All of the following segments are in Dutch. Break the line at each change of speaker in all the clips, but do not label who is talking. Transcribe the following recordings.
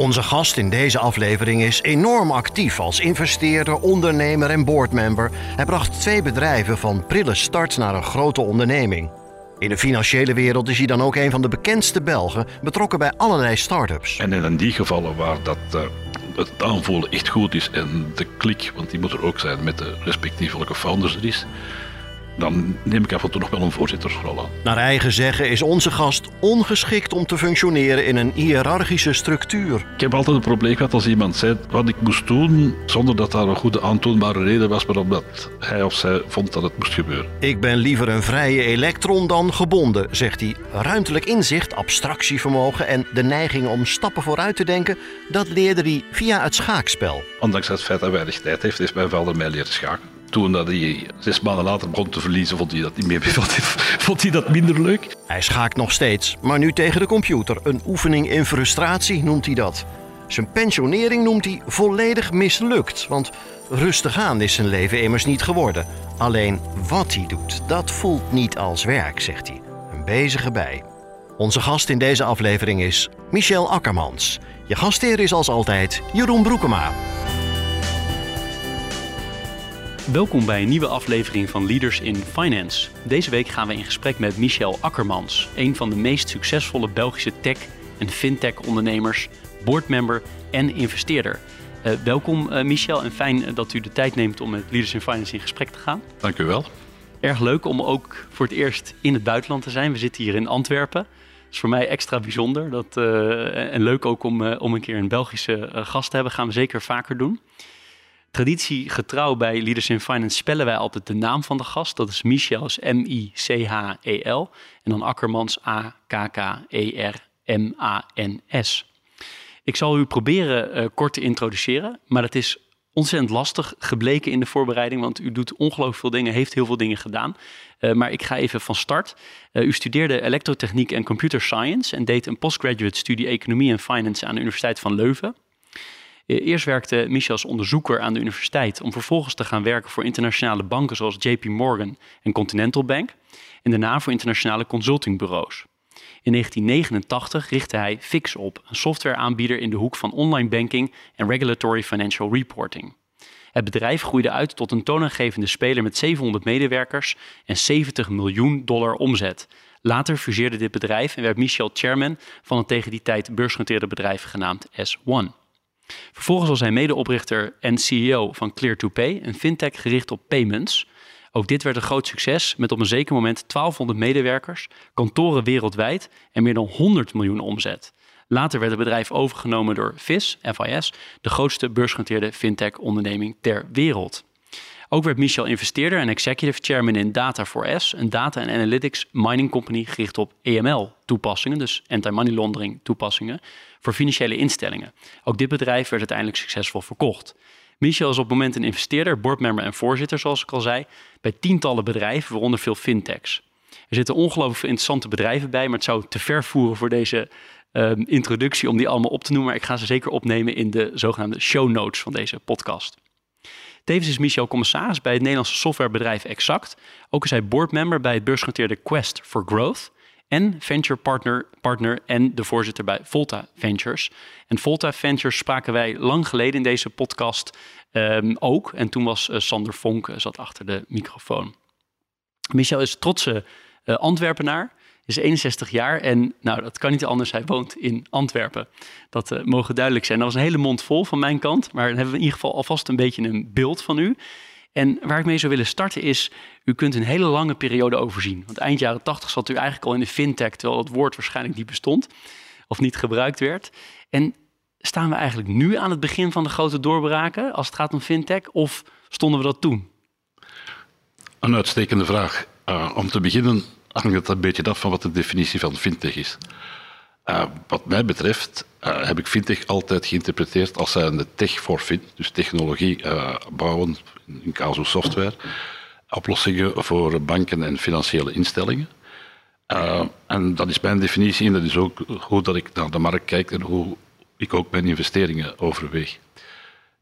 Onze gast in deze aflevering is enorm actief als investeerder, ondernemer en boardmember. Hij bracht twee bedrijven van prille start naar een grote onderneming. In de financiële wereld is hij dan ook een van de bekendste Belgen, betrokken bij allerlei start-ups.
En in die gevallen waar dat, uh, het aanvoelen echt goed is en de klik, want die moet er ook zijn met de respectievelijke founders er is, dan neem ik af en toe nog wel een voorzittersrol aan.
Naar eigen zeggen is onze gast ongeschikt om te functioneren in een hiërarchische structuur.
Ik heb altijd een probleem gehad als iemand zei wat ik moest doen, zonder dat daar een goede aantoonbare reden was, maar omdat hij of zij vond dat het moest gebeuren.
Ik ben liever een vrije elektron dan gebonden, zegt hij. Ruimtelijk inzicht, abstractievermogen en de neiging om stappen vooruit te denken, dat leerde hij via het schaakspel.
Ondanks het feit dat hij weinig tijd heeft, is mijn vader mij leren schaken. Toen dat hij zes maanden later begon te verliezen, vond hij dat niet meer. Vond hij, dat minder leuk?
Hij schaakt nog steeds, maar nu tegen de computer. Een oefening in frustratie noemt hij dat. Zijn pensionering noemt hij volledig mislukt, want rustig aan is zijn leven immers niet geworden. Alleen wat hij doet, dat voelt niet als werk, zegt hij. Een bezige bij. Onze gast in deze aflevering is Michel Akkermans. Je gastheer is als altijd Jeroen Broekema.
Welkom bij een nieuwe aflevering van Leaders in Finance. Deze week gaan we in gesprek met Michel Akkermans, een van de meest succesvolle Belgische tech- en fintech-ondernemers, boardmember en investeerder. Uh, welkom uh, Michel en fijn dat u de tijd neemt om met Leaders in Finance in gesprek te gaan.
Dank u wel.
Erg leuk om ook voor het eerst in het buitenland te zijn. We zitten hier in Antwerpen. Dat is voor mij extra bijzonder dat, uh, en leuk ook om, om een keer een Belgische gast te hebben. gaan we zeker vaker doen. Traditiegetrouw bij Leaders in Finance spellen wij altijd de naam van de gast. Dat is Michel, M-I-C-H-E-L. En dan Akkermans, A-K-K-E-R-M-A-N-S. Ik zal u proberen uh, kort te introduceren, maar dat is ontzettend lastig gebleken in de voorbereiding, want u doet ongelooflijk veel dingen, heeft heel veel dingen gedaan. Uh, maar ik ga even van start. Uh, u studeerde elektrotechniek en computer science en deed een postgraduate studie economie en finance aan de Universiteit van Leuven. Eerst werkte Michel als onderzoeker aan de universiteit om vervolgens te gaan werken voor internationale banken zoals JP Morgan en Continental Bank en daarna voor internationale consultingbureaus. In 1989 richtte hij Fix op, een softwareaanbieder in de hoek van online banking en regulatory financial reporting. Het bedrijf groeide uit tot een toonaangevende speler met 700 medewerkers en 70 miljoen dollar omzet. Later fuseerde dit bedrijf en werd Michel chairman van het tegen die tijd beursgenoteerde bedrijf genaamd S1. Vervolgens was hij medeoprichter en CEO van Clear2Pay, een fintech gericht op payments. Ook dit werd een groot succes met op een zeker moment 1200 medewerkers, kantoren wereldwijd en meer dan 100 miljoen omzet. Later werd het bedrijf overgenomen door FIS, FIS, de grootste beursgenoteerde fintech-onderneming ter wereld. Ook werd Michel investeerder en executive chairman in Data4S, een data en analytics mining company gericht op EML-toepassingen, dus anti-money laundering toepassingen, voor financiële instellingen. Ook dit bedrijf werd uiteindelijk succesvol verkocht. Michel is op het moment een investeerder, boardmember en voorzitter, zoals ik al zei, bij tientallen bedrijven, waaronder veel fintechs. Er zitten ongelooflijk veel interessante bedrijven bij, maar het zou te ver voeren voor deze um, introductie om die allemaal op te noemen. Maar ik ga ze zeker opnemen in de zogenaamde show notes van deze podcast. Tevens is Michel commissaris bij het Nederlandse softwarebedrijf Exact. Ook is hij boardmember bij het beursgenoteerde Quest for Growth en venture partner, partner en de voorzitter bij Volta Ventures. En Volta Ventures spraken wij lang geleden in deze podcast um, ook. En toen was uh, Sander Vonk uh, zat achter de microfoon. Michel is trotse uh, Antwerpenaar, is 61 jaar en nou, dat kan niet anders, hij woont in Antwerpen. Dat mogen duidelijk zijn. Dat was een hele mond vol van mijn kant, maar dan hebben we in ieder geval alvast een beetje een beeld van u. En waar ik mee zou willen starten is, u kunt een hele lange periode overzien. Want eind jaren 80 zat u eigenlijk al in de fintech, terwijl het woord waarschijnlijk niet bestond of niet gebruikt werd. En staan we eigenlijk nu aan het begin van de grote doorbraken als het gaat om fintech, of stonden we dat toen?
Een uitstekende vraag. Uh, om te beginnen hangt het een beetje af van wat de definitie van fintech is. Uh, wat mij betreft uh, heb ik fintech altijd geïnterpreteerd als zijnde tech for fin, dus technologie uh, bouwen, in casu software, oplossingen voor banken en financiële instellingen. en dat is mijn definitie en dat is ook hoe dat ik naar de markt kijk en hoe ik ook mijn investeringen overweeg.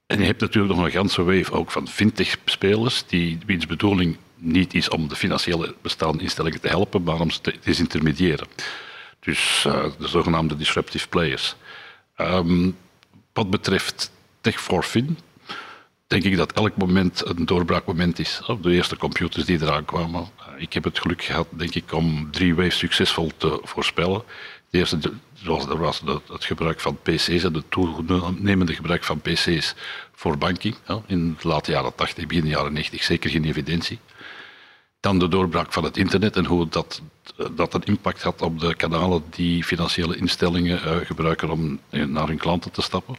En je hebt natuurlijk nog een ganse wave ook van fintech-spelers, die, wiens bedoeling niet is om de financiële bestaande instellingen te helpen, maar om ze te disintermediëren. Dus de zogenaamde disruptive players. Um, wat betreft Tech for Fin, denk ik dat elk moment een doorbraakmoment is. De eerste computers die eraan kwamen. Ik heb het geluk gehad, denk ik, om drie waves succesvol te voorspellen. De eerste zoals er was het gebruik van PC's en het toenemende gebruik van PC's voor banking. in de late jaren 80, begin jaren 90 zeker geen evidentie. Dan de doorbraak van het internet en hoe dat, dat een impact had op de kanalen die financiële instellingen uh, gebruiken om eh, naar hun klanten te stappen.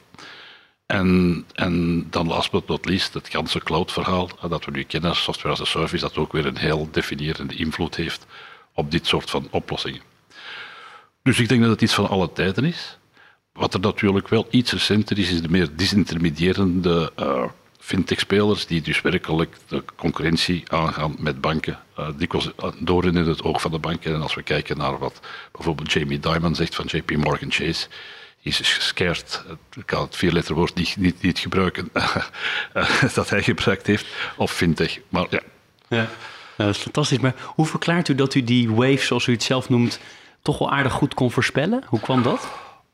En, en dan last but not least het ganse cloud-verhaal dat we nu kennen, software as a service, dat ook weer een heel definierende invloed heeft op dit soort van oplossingen. Dus ik denk dat het iets van alle tijden is. Wat er natuurlijk wel iets recenter is, is de meer disintermediërende fintech-spelers die dus werkelijk de concurrentie aangaan met banken. Uh, dikwijls door in het oog van de banken. En als we kijken naar wat bijvoorbeeld Jamie Dimon zegt van JP Morgan Chase, is scared, ik kan het vierletterwoord niet, niet, niet gebruiken, dat hij gebruikt heeft, of fintech. Maar ja.
ja. dat is fantastisch. Maar hoe verklaart u dat u die wave, zoals u het zelf noemt, toch wel aardig goed kon voorspellen? Hoe kwam dat?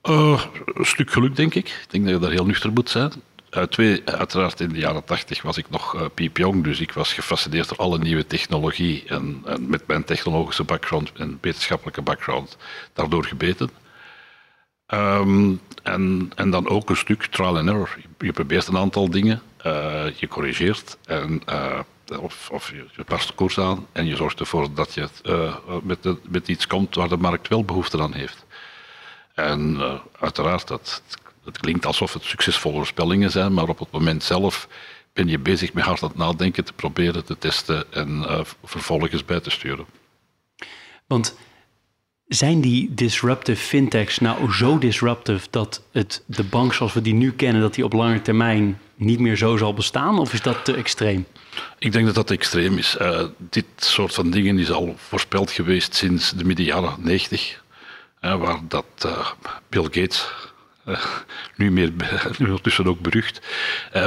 Uh, een stuk geluk, denk ik. Ik denk dat je daar heel nuchter moet zijn. Uh, twee, uiteraard in de jaren tachtig was ik nog uh, piepjong, dus ik was gefascineerd door alle nieuwe technologie en, en, met mijn technologische background en wetenschappelijke background daardoor gebeten. Um, en, en dan ook een stuk trial and error. Je, probeert een aantal dingen, uh, je corrigeert en of, of je, je past de koers aan en je zorgt ervoor dat je met, met, iets komt waar de markt wel behoefte aan heeft. En uiteraard, dat, het klinkt alsof het succesvolle voorspellingen zijn, maar op het moment zelf ben je bezig met hard aan het nadenken, te proberen te testen en uh, vervolgens bij te sturen.
Want zijn die disruptive fintechs nou zo disruptive dat het, de bank zoals we die nu kennen, dat die op lange termijn niet meer zo zal bestaan? Of is dat te extreem?
Ik denk dat dat extreem is. Uh, dit soort van dingen is al voorspeld geweest sinds de midden jaren 90, uh, waar dat Bill Gates, nu, meer, nu ondertussen ook berucht,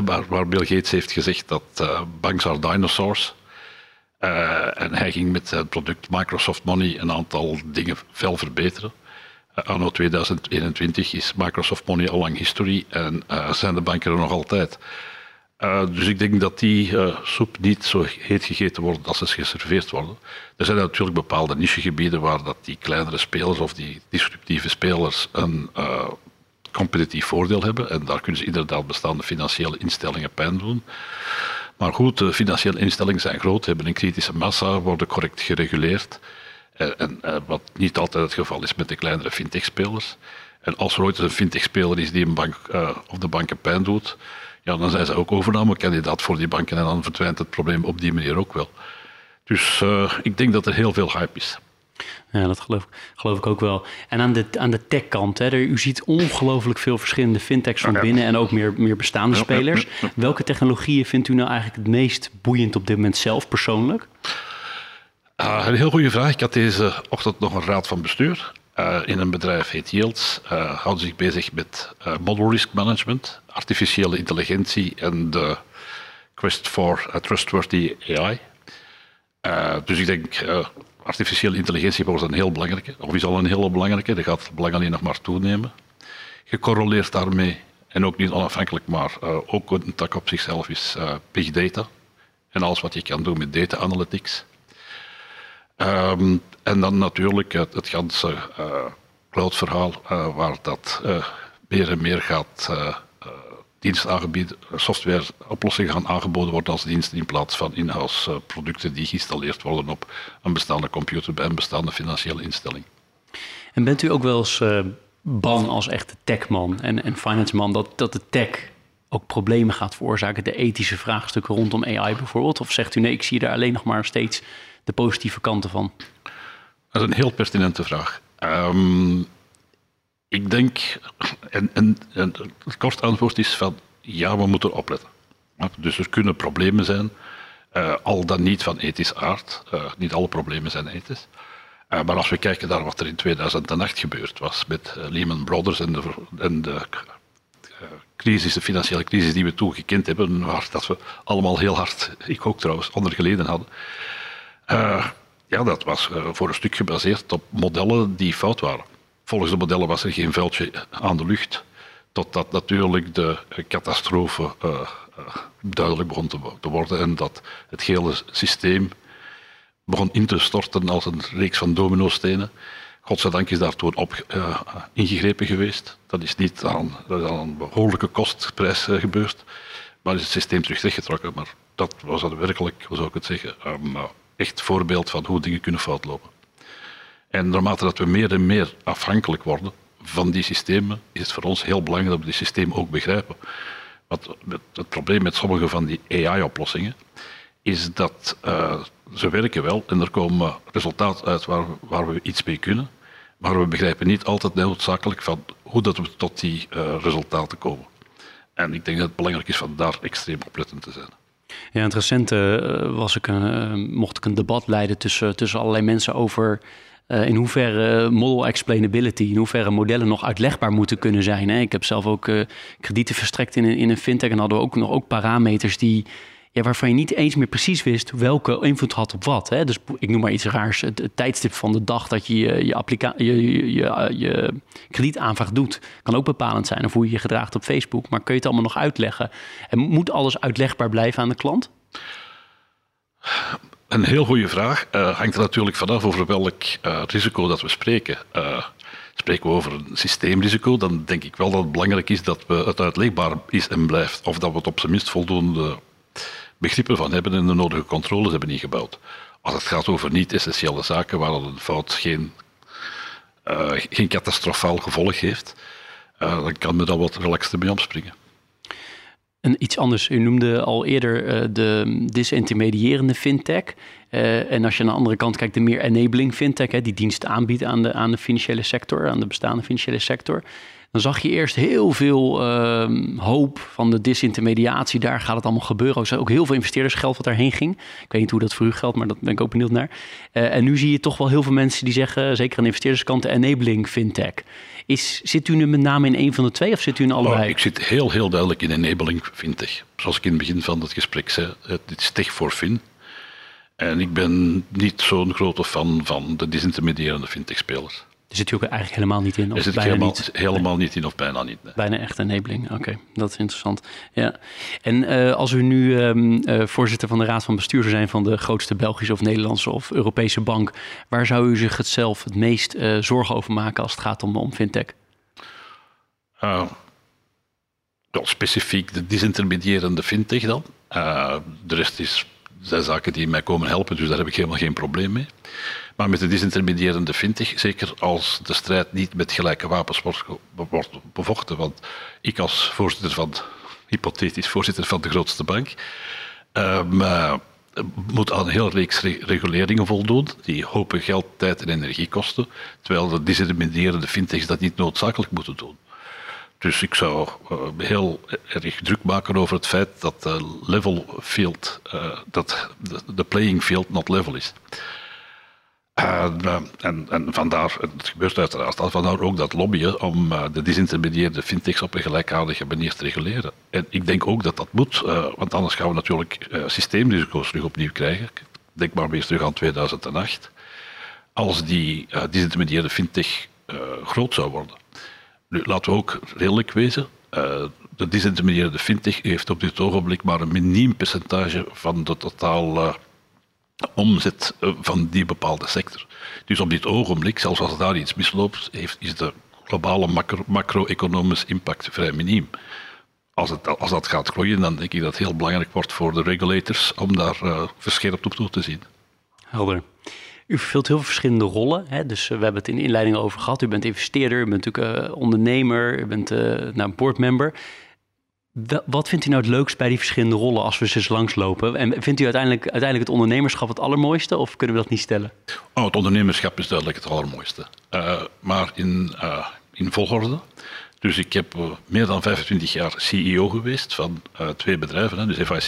maar waar Bill Gates heeft gezegd dat banks are dinosaurs. en hij ging met het product Microsoft Money een aantal dingen fel verbeteren. anno 2021 is Microsoft Money al lang history en zijn de banken er nog altijd. Uh, dus ik denk dat die uh, soep niet zo heet gegeten wordt als ze geserveerd worden. Er zijn natuurlijk bepaalde nichegebieden waar dat die kleinere spelers of die disruptieve spelers een uh, competitief voordeel hebben. En daar kunnen ze inderdaad bestaande financiële instellingen pijn doen. Maar goed, de financiële instellingen zijn groot, hebben een kritische massa, worden correct gereguleerd. En, wat niet altijd het geval is met de kleinere fintech-spelers. En als er ooit een fintech-speler is die een bank of de banken pijn doet, ja, dan zijn ze ook overnamekandidaat voor die banken en dan verdwijnt het probleem op die manier ook wel. Dus ik denk dat er heel veel hype is.
Ja, dat geloof, geloof ik ook wel. En aan de, aan de tech-kant, hè, u ziet ongelooflijk veel verschillende fintechs van binnen en ook meer, meer bestaande spelers. Welke technologieën vindt u nou eigenlijk het meest boeiend op dit moment zelf persoonlijk?
Uh, een heel goede vraag. Ik had deze ochtend nog een raad van bestuur. Uh, in een bedrijf heet Yields. Uh, houden zich bezig met uh, model risk management, artificiële intelligentie en de quest for trustworthy AI. dus ik denk, artificiële intelligentie wordt een heel belangrijke, of is al een hele belangrijke, dat gaat belang alleen nog maar toenemen. Gecorreleerd daarmee, en ook niet onafhankelijk, maar ook een tak op zichzelf is big data. En alles wat je kan doen met data analytics. Um, en dan natuurlijk het, het ganse uh, cloud-verhaal, waar dat meer en meer gaat dienst aangebieden, softwareoplossingen gaan aangeboden worden als dienst in plaats van in-house producten die geïnstalleerd worden op een bestaande computer bij een bestaande financiële instelling.
En bent u ook wel eens bang als echte techman en, en finance man dat, dat de tech ook problemen gaat veroorzaken, de ethische vraagstukken rondom AI bijvoorbeeld? Of zegt u nee, ik zie daar alleen nog maar steeds de positieve kanten van?
Dat is een heel pertinente vraag. Um, Ik denk, en, en, het kort antwoord is van ja, we moeten opletten. Dus er kunnen problemen zijn, uh, al dan niet van ethisch aard. Uh, niet alle problemen zijn ethisch. Uh, maar als we kijken naar wat er in 2008 gebeurd was met Lehman Brothers en de, en de crisis, de financiële crisis die we toen gekend hebben, waar dat we allemaal heel hard, ik ook trouwens, onder geleden hadden. ja, dat was voor een stuk gebaseerd op modellen die fout waren. Volgens de modellen was er geen vuiltje aan de lucht, totdat natuurlijk de catastrofe uh, duidelijk begon te, worden en dat het hele systeem begon in te storten als een reeks van dominostenen. Godzijdank is daar toen op uh, ingegrepen geweest. Dat is niet aan, dat is een behoorlijke kostprijs gebeurd, maar is het systeem terug weggetrokken. Maar dat was dan werkelijk, hoe zou ik het zeggen, um, echt voorbeeld van hoe dingen kunnen fout lopen. En naarmate dat we meer en meer afhankelijk worden van die systemen, is het voor ons heel belangrijk dat we die systemen ook begrijpen. Wat, het probleem met sommige van die AI-oplossingen is dat uh, ze werken wel en er komen resultaten uit waar, waar, we iets mee kunnen, maar we begrijpen niet altijd noodzakelijk van hoe dat we tot die uh, resultaten komen. En ik denk dat het belangrijk is om daar extreem oplettend te zijn.
Ja, in het recente uh, was ik mocht ik een debat leiden tussen, tussen allerlei mensen over uh, in hoeverre model explainability, in hoeverre modellen nog uitlegbaar moeten kunnen zijn. Hè? Ik heb zelf ook uh, kredieten verstrekt in in een fintech en hadden we ook nog ook parameters die, ja, waarvan je niet eens meer precies wist welke invloed had op wat. Hè? Dus ik noem maar iets raars, het, tijdstip van de dag dat je je, je, je, je, je, kredietaanvraag doet, kan ook bepalend zijn. Of hoe je je gedraagt op Facebook. Maar kun je het allemaal nog uitleggen? En moet alles uitlegbaar blijven aan de klant?
Een heel goede vraag. Uh, hangt er natuurlijk vanaf over welk uh, risico dat we spreken. Uh, spreken we over een systeemrisico, dan denk ik wel dat het belangrijk is dat we het uitlegbaar is en blijft. Of dat we het op zijn minst voldoende begrippen van hebben en de nodige controles hebben ingebouwd. Als het gaat over niet-essentiële zaken waar een fout geen, geen catastrofaal gevolg heeft, dan kan men daar wat relaxter mee omspringen.
Iets anders, u noemde al eerder uh, de disintermediërende fintech. Uh, en als je aan de andere kant kijkt, de meer enabling fintech, hè, die diensten aanbiedt aan de, aan de financiële sector, aan de bestaande financiële sector. Dan zag je eerst heel veel uh, hoop van de disintermediatie. Daar gaat het allemaal gebeuren. Er ook heel veel investeerdersgeld wat daarheen ging. Ik weet niet hoe dat voor u geldt, maar dat ben ik ook benieuwd naar. Uh, en nu zie je toch wel heel veel mensen die zeggen, zeker aan de investeerderskant, de enabling fintech. Is, zit u nu met name in een van de twee of zit u in allebei?
Oh, ik zit heel, heel duidelijk in enabling fintech. Zoals ik in het begin van het gesprek zei, het is tech voor fin. En ik ben niet zo'n grote fan van de disintermediërende fintech-spelers.
Daar zit u ook eigenlijk helemaal niet in?
Of zit bijna helemaal, niet? helemaal niet in of bijna niet.
Bijna echt enabling, oké. Dat is interessant. Ja. En uh, als u nu um, uh, voorzitter van de Raad van Bestuur zou zijn van de grootste Belgische of Nederlandse of Europese bank, waar zou u zich het zelf het meest uh, zorgen over maken als het gaat om, om fintech?
specifiek de disintermediërende fintech dan. de rest is, zijn zaken die mij komen helpen, dus daar heb ik helemaal geen probleem mee. Maar met de disintermediërende fintech, zeker als de strijd niet met gelijke wapens wordt, bevochten. Want ik als voorzitter van, hypothetisch voorzitter van de grootste bank, uh, moet aan een hele reeks reguleringen voldoen, die hopen geld, tijd en energie kosten, terwijl de disintermediërende fintechs dat niet noodzakelijk moeten doen. Dus ik zou uh, heel erg druk maken over het feit dat de level field, dat de playing field not level is. Uh, en, en, vandaar, het gebeurt uiteraard, vandaar ook dat lobbyen om uh, de disintermedieerde fintechs op een gelijkaardige manier te reguleren. En ik denk ook dat dat moet, uh, want anders gaan we natuurlijk systeemrisico's terug opnieuw krijgen. Denk maar weer terug aan 2008. Als die disintermedieerde fintech groot zou worden. Nu, laten we ook redelijk wezen. de disintermedieerde fintech heeft op dit ogenblik maar een miniem percentage van de totaal omzet eh, van die bepaalde sector. Dus op dit ogenblik, zelfs als daar iets misloopt, heeft, is de globale macro-economische impact vrij miniem. Als, het, als dat gaat groeien, dan denk ik dat het heel belangrijk wordt voor de regulators om daar uh, verscherpt op toe te zien.
Helder. U vervult heel veel verschillende rollen. Hè? Dus uh, we hebben het in de inleiding over gehad. U bent investeerder, u bent natuurlijk uh, ondernemer, u bent nou, boardmember. Wat vindt u nou het leukst bij die verschillende rollen als we ze langslopen? En vindt u uiteindelijk, uiteindelijk het ondernemerschap het allermooiste of kunnen we dat niet stellen?
Oh, het ondernemerschap is duidelijk het allermooiste. Uh, maar in, uh, in volgorde. Dus ik heb meer dan 25 jaar CEO geweest van twee bedrijven. Hè, dus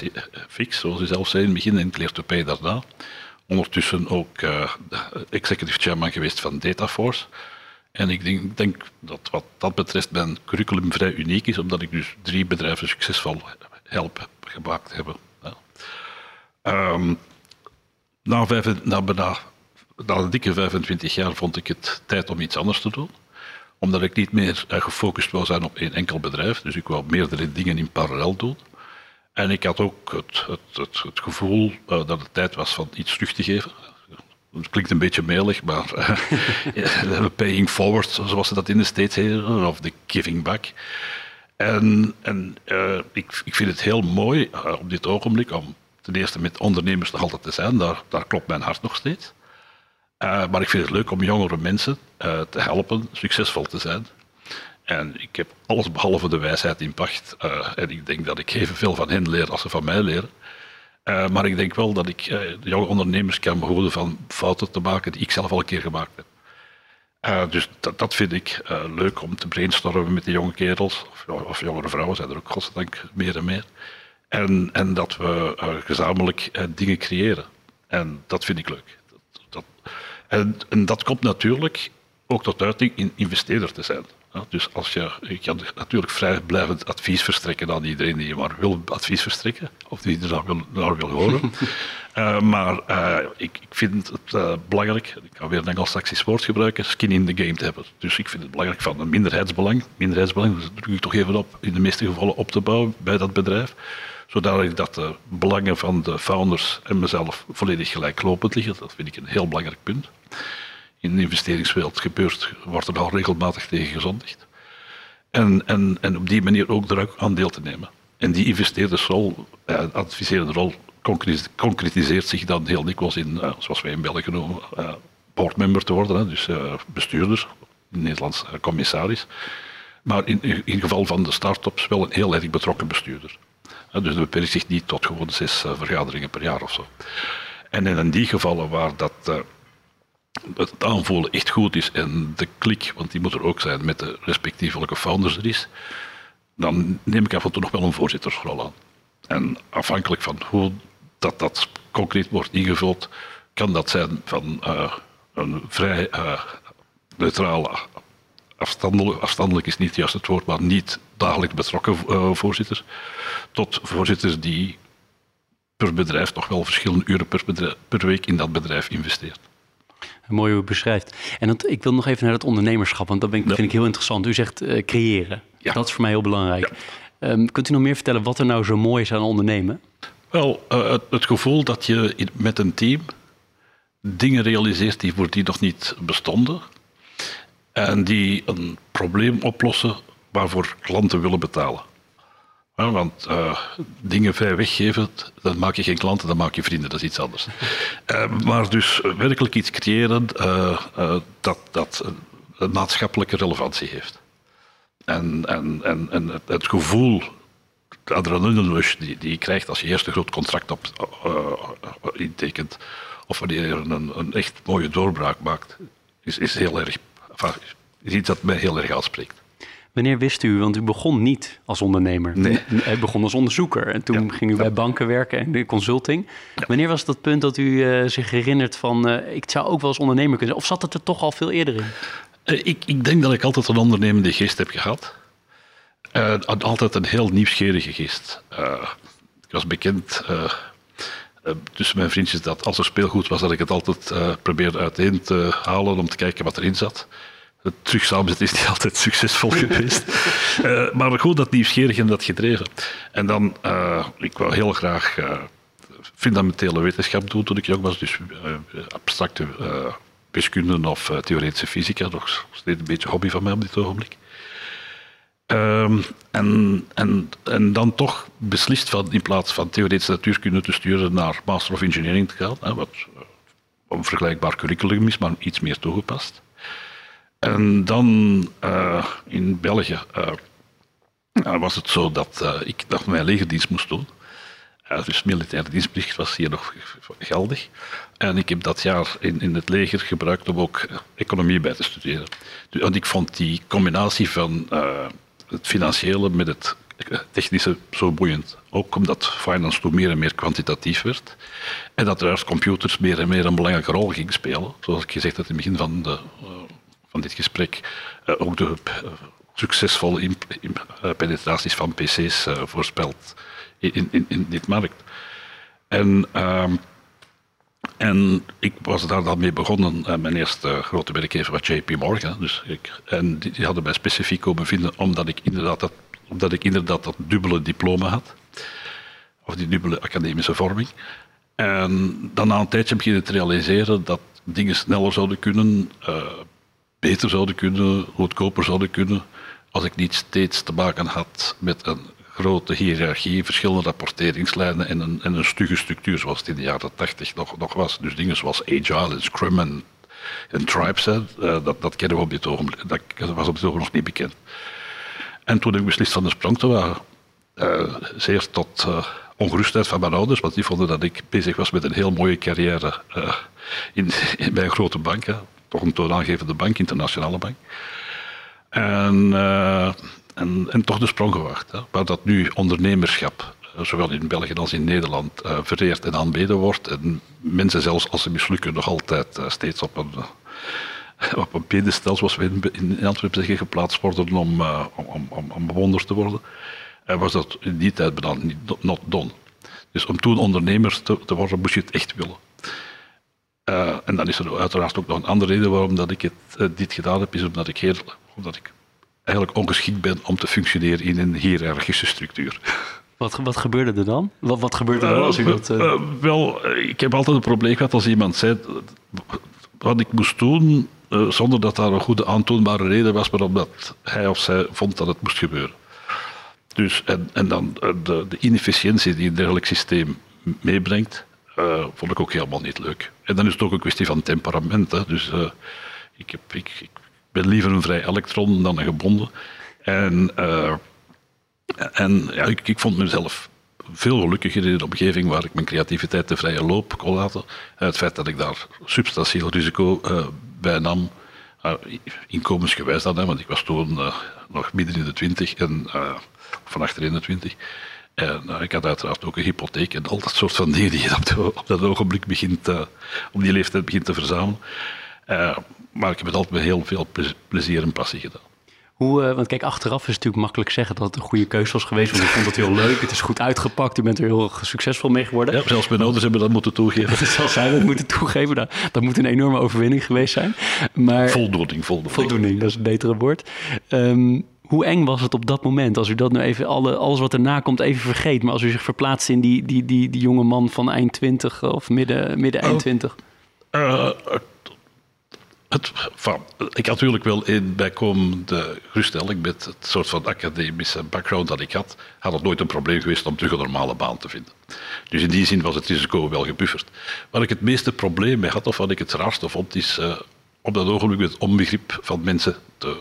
FIX, zoals u zelf zei in het begin, en Clear2Pay daarna. Ondertussen ook executive chairman geweest van Dataforce. En ik denk, denk, dat wat dat betreft mijn curriculum vrij uniek is, omdat ik dus drie bedrijven succesvol help gemaakt hebben. Um, na, na, een dikke 25 jaar vond ik het tijd om iets anders te doen omdat ik niet meer uh, gefocust wou zijn op één enkel bedrijf. Dus ik wou meerdere dingen in parallel doen. En ik had ook het, het, het, gevoel uh, dat het tijd was van iets terug te geven. Het klinkt een beetje melig, maar uh, paying forward, zoals ze dat in de States heten, of the giving back. En, en uh, ik, ik, vind het heel mooi uh, op dit ogenblik om ten eerste met ondernemers nog altijd te zijn. Daar, daar klopt mijn hart nog steeds. Maar ik vind het leuk om jongere mensen te helpen succesvol te zijn. En ik heb alles behalve de wijsheid in pacht. en ik denk dat ik evenveel van hen leer als ze van mij leren. Maar ik denk wel dat ik jonge ondernemers kan behoeden van fouten te maken die ik zelf al een keer gemaakt heb. Uh, dus dat, dat, vind ik leuk om te brainstormen met de jonge kerels, of, of jongere vrouwen zijn er ook godzijdank meer en meer. En, en dat we gezamenlijk dingen creëren. En dat vind ik leuk. Dat, en, en, dat komt natuurlijk ook tot uiting in investeerder te zijn. Ja, dus als je, je kan natuurlijk vrijblijvend advies verstrekken aan iedereen die je maar wil advies verstrekken, of die er naar wil, naar wil horen. uh, maar uh, ik, ik, vind het uh, belangrijk, ik ga weer een Engels-Saxisch woord gebruiken, skin in the game te hebben. Dus ik vind het belangrijk van een minderheidsbelang, minderheidsbelang, dus druk ik toch even op, in de meeste gevallen op te bouwen bij dat bedrijf, zodat ik dat de belangen van de founders en mezelf volledig gelijklopend liggen. Dat vind ik een heel belangrijk punt in de investeringswereld gebeurt, wordt er al regelmatig tegen gezondigd. En, en, en op die manier ook er aan deel te nemen. En die investeerdersrol, eh, adviserende rol, concretiseert zich dan heel dikwijls in, eh, zoals wij in België noemen, eh, boardmember te worden, dus uh, bestuurder, het Nederlands uh, commissaris. Maar in, in geval van de start-ups wel een heel erg betrokken bestuurder. dus dat beperkt zich niet tot gewoon zes vergaderingen per jaar of zo. En in die gevallen waar dat het aanvoelen echt goed is en de klik, want die moet er ook zijn met de respectievelijke founders er is, dan neem ik af en toe nog wel een voorzittersrol aan. En afhankelijk van hoe dat, dat concreet wordt ingevuld, kan dat zijn van uh, een vrij uh, neutrale, afstandelijk, afstandelijk is niet juist het woord, maar niet dagelijks betrokken uh, voorzitter, tot voorzitters die per bedrijf toch wel verschillende uren per, per week in dat bedrijf investeert.
Mooi hoe u beschrijft. En dat, ik wil nog even naar het ondernemerschap, want dat, ben, vind ik heel interessant. U zegt uh, creëren. Ja. Dat is voor mij heel belangrijk. Ja. Um, kunt u nog meer vertellen wat er nou zo mooi is aan ondernemen?
Wel, uh, het, het, gevoel dat je met een team dingen realiseert die voor die nog niet bestonden. En die een probleem oplossen waarvoor klanten willen betalen. Ja, want uh, dingen vrij weggeven, dan maak je geen klanten, dan maak je vrienden, dat is iets anders. Uh, maar dus werkelijk iets creëren uh, dat, dat een maatschappelijke relevantie heeft. En, en, en, en het, gevoel, de adrenaline rush die, die je krijgt als je eerst een groot contract op, intekent, of wanneer je een, een echt mooie doorbraak maakt, is, is heel erg, is iets dat mij heel erg aanspreekt.
Wanneer wist u, want u begon niet als ondernemer. Nee. U begon als onderzoeker en toen ging u bij banken werken en de consulting. Wanneer was dat punt dat u uh, zich herinnert van, uh, ik zou ook wel als ondernemer kunnen Of zat het er toch al veel eerder in?
Uh, ik, ik, denk dat ik altijd een ondernemende geest heb gehad. altijd een heel nieuwsgierige geest. ik was bekend tussen mijn vriendjes dat als er speelgoed was, dat ik het altijd probeerde uiteen te halen om te kijken wat erin zat het terug samenzetten is niet altijd succesvol geweest. uh, maar goed, dat nieuwsgierig en dat gedreven. En dan, uh, ik wou heel graag uh, fundamentele wetenschap doen toen ik jong was. Dus abstracte wiskunde of theoretische fysica. Nog steeds een beetje hobby van mij op dit ogenblik. Um, en, en, en dan toch beslist van in plaats van theoretische natuurkunde te sturen naar Master of Engineering te gaan. Hè, wat een vergelijkbaar curriculum is, maar iets meer toegepast. En dan uh, in België uh, was het zo dat uh, ik nog mijn legerdienst moest doen. dus militaire dienstplicht was hier nog geldig. En ik heb dat jaar in, in het leger gebruikt om ook economie bij te studeren. En ik vond die combinatie van het financiële met het technische zo boeiend. Ook omdat finance toen meer en meer kwantitatief werd. En dat er computers meer en meer een belangrijke rol gingen spelen. Zoals ik gezegd had in het begin van, de, van dit gesprek. Uh, ook de uh, succesvolle penetraties van PC's voorspeld in, in, in dit markt. En, ehm, en ik was daar dan mee begonnen. mijn eerste grote werkgever was JP Morgan. Dus ik, en die, hadden mij specifiek komen vinden omdat ik inderdaad dat omdat ik inderdaad dat dubbele diploma had. Of die dubbele academische vorming. En dan na een tijdje beginnen te realiseren dat dingen sneller zouden kunnen, beter zouden kunnen, goedkoper zouden kunnen, als ik niet steeds te maken had met een grote hiërarchie, verschillende rapporteringslijnen en een, en een stugge structuur zoals het in de jaren tachtig nog, nog was. Dus dingen zoals Agile en Scrum en, en Tribes, uh, dat, dat kennen we op dit ogenblik, dat was op dit ogenblik nog niet bekend. En toen ik beslist van de sprong te wagen, uh, zeer tot uh, ongerustheid van mijn ouders, want die vonden dat ik bezig was met een heel mooie carrière in, in, bij een grote bank, hè, toch een toonaangevende bank, internationale bank. En, en, en, toch de sprong gewacht. Hè, waar dat nu ondernemerschap, zowel in België als in Nederland, vereerd en aanbeden wordt. En mensen zelfs als ze mislukken nog altijd steeds op een op een pedestal, zoals we in, Antwerpen zeggen, geplaatst worden om, uh, om, om, om, bewonderd te worden, uh, was dat in die tijd bijna niet not done. Dus om toen ondernemer te, te worden, moest je het echt willen. Uh, en dan is er uiteraard ook nog een andere reden waarom dat ik het, dit gedaan heb, is omdat ik, heel, omdat ik eigenlijk ongeschikt ben om te functioneren in een hiërarchische structuur.
Wat, wat gebeurde er dan? Wat, wat gebeurde er dan als u dat...
wel, ik heb altijd een probleem gehad als iemand zei wat ik moest doen, zonder dat daar een goede aantoonbare reden was waarom dat hij of zij vond dat het moest gebeuren. Dus, en, en dan de, de, inefficiëntie die een dergelijk systeem meebrengt, uh, vond ik ook helemaal niet leuk. En dan is het ook een kwestie van temperament. Hè. Dus ik, heb, ik, ik, ben liever een vrij elektron dan een gebonden. En, en ja, ik, ik vond mezelf veel gelukkiger in een omgeving waar ik mijn creativiteit de vrije loop kon laten. Het feit dat ik daar substantieel risico bij nam, inkomensgewijs dan, hè, want ik was toen nog midden in de twintig en van achter de twintig. En ik had uiteraard ook een hypotheek en al dat soort van dingen die je op, op dat ogenblik begint, op die leeftijd begint te verzamelen. maar ik heb het altijd met heel veel plezier en passie gedaan.
Hoe, want kijk, achteraf is het natuurlijk makkelijk zeggen dat het een goede keuze was geweest. Want ik vond het heel leuk, het is goed uitgepakt, u bent er heel succesvol mee geworden.
Ja, zelfs mijn ouders hebben dat moeten toegeven.
zelfs zij het moeten toegeven, dat, dat moet een enorme overwinning geweest zijn. Maar,
voldoening, voldoening.
Voldoening, dat is een betere woord. Um, hoe eng was het op dat moment? Als u dat nu even, alle, alles wat erna komt, even vergeet. Maar als u zich verplaatst in die, die, die, die jonge man van eind 20 of midden, midden eind 20. Uh,
het, van, ik had natuurlijk wel een bijkomende geruststelling met het soort van academische background dat ik had, had het nooit een probleem geweest om terug een normale baan te vinden. Dus in die zin was het risico wel gebufferd. Waar ik het meeste probleem mee had, of wat ik het raarste vond, is uh, op dat ogenblik het onbegrip van mensen te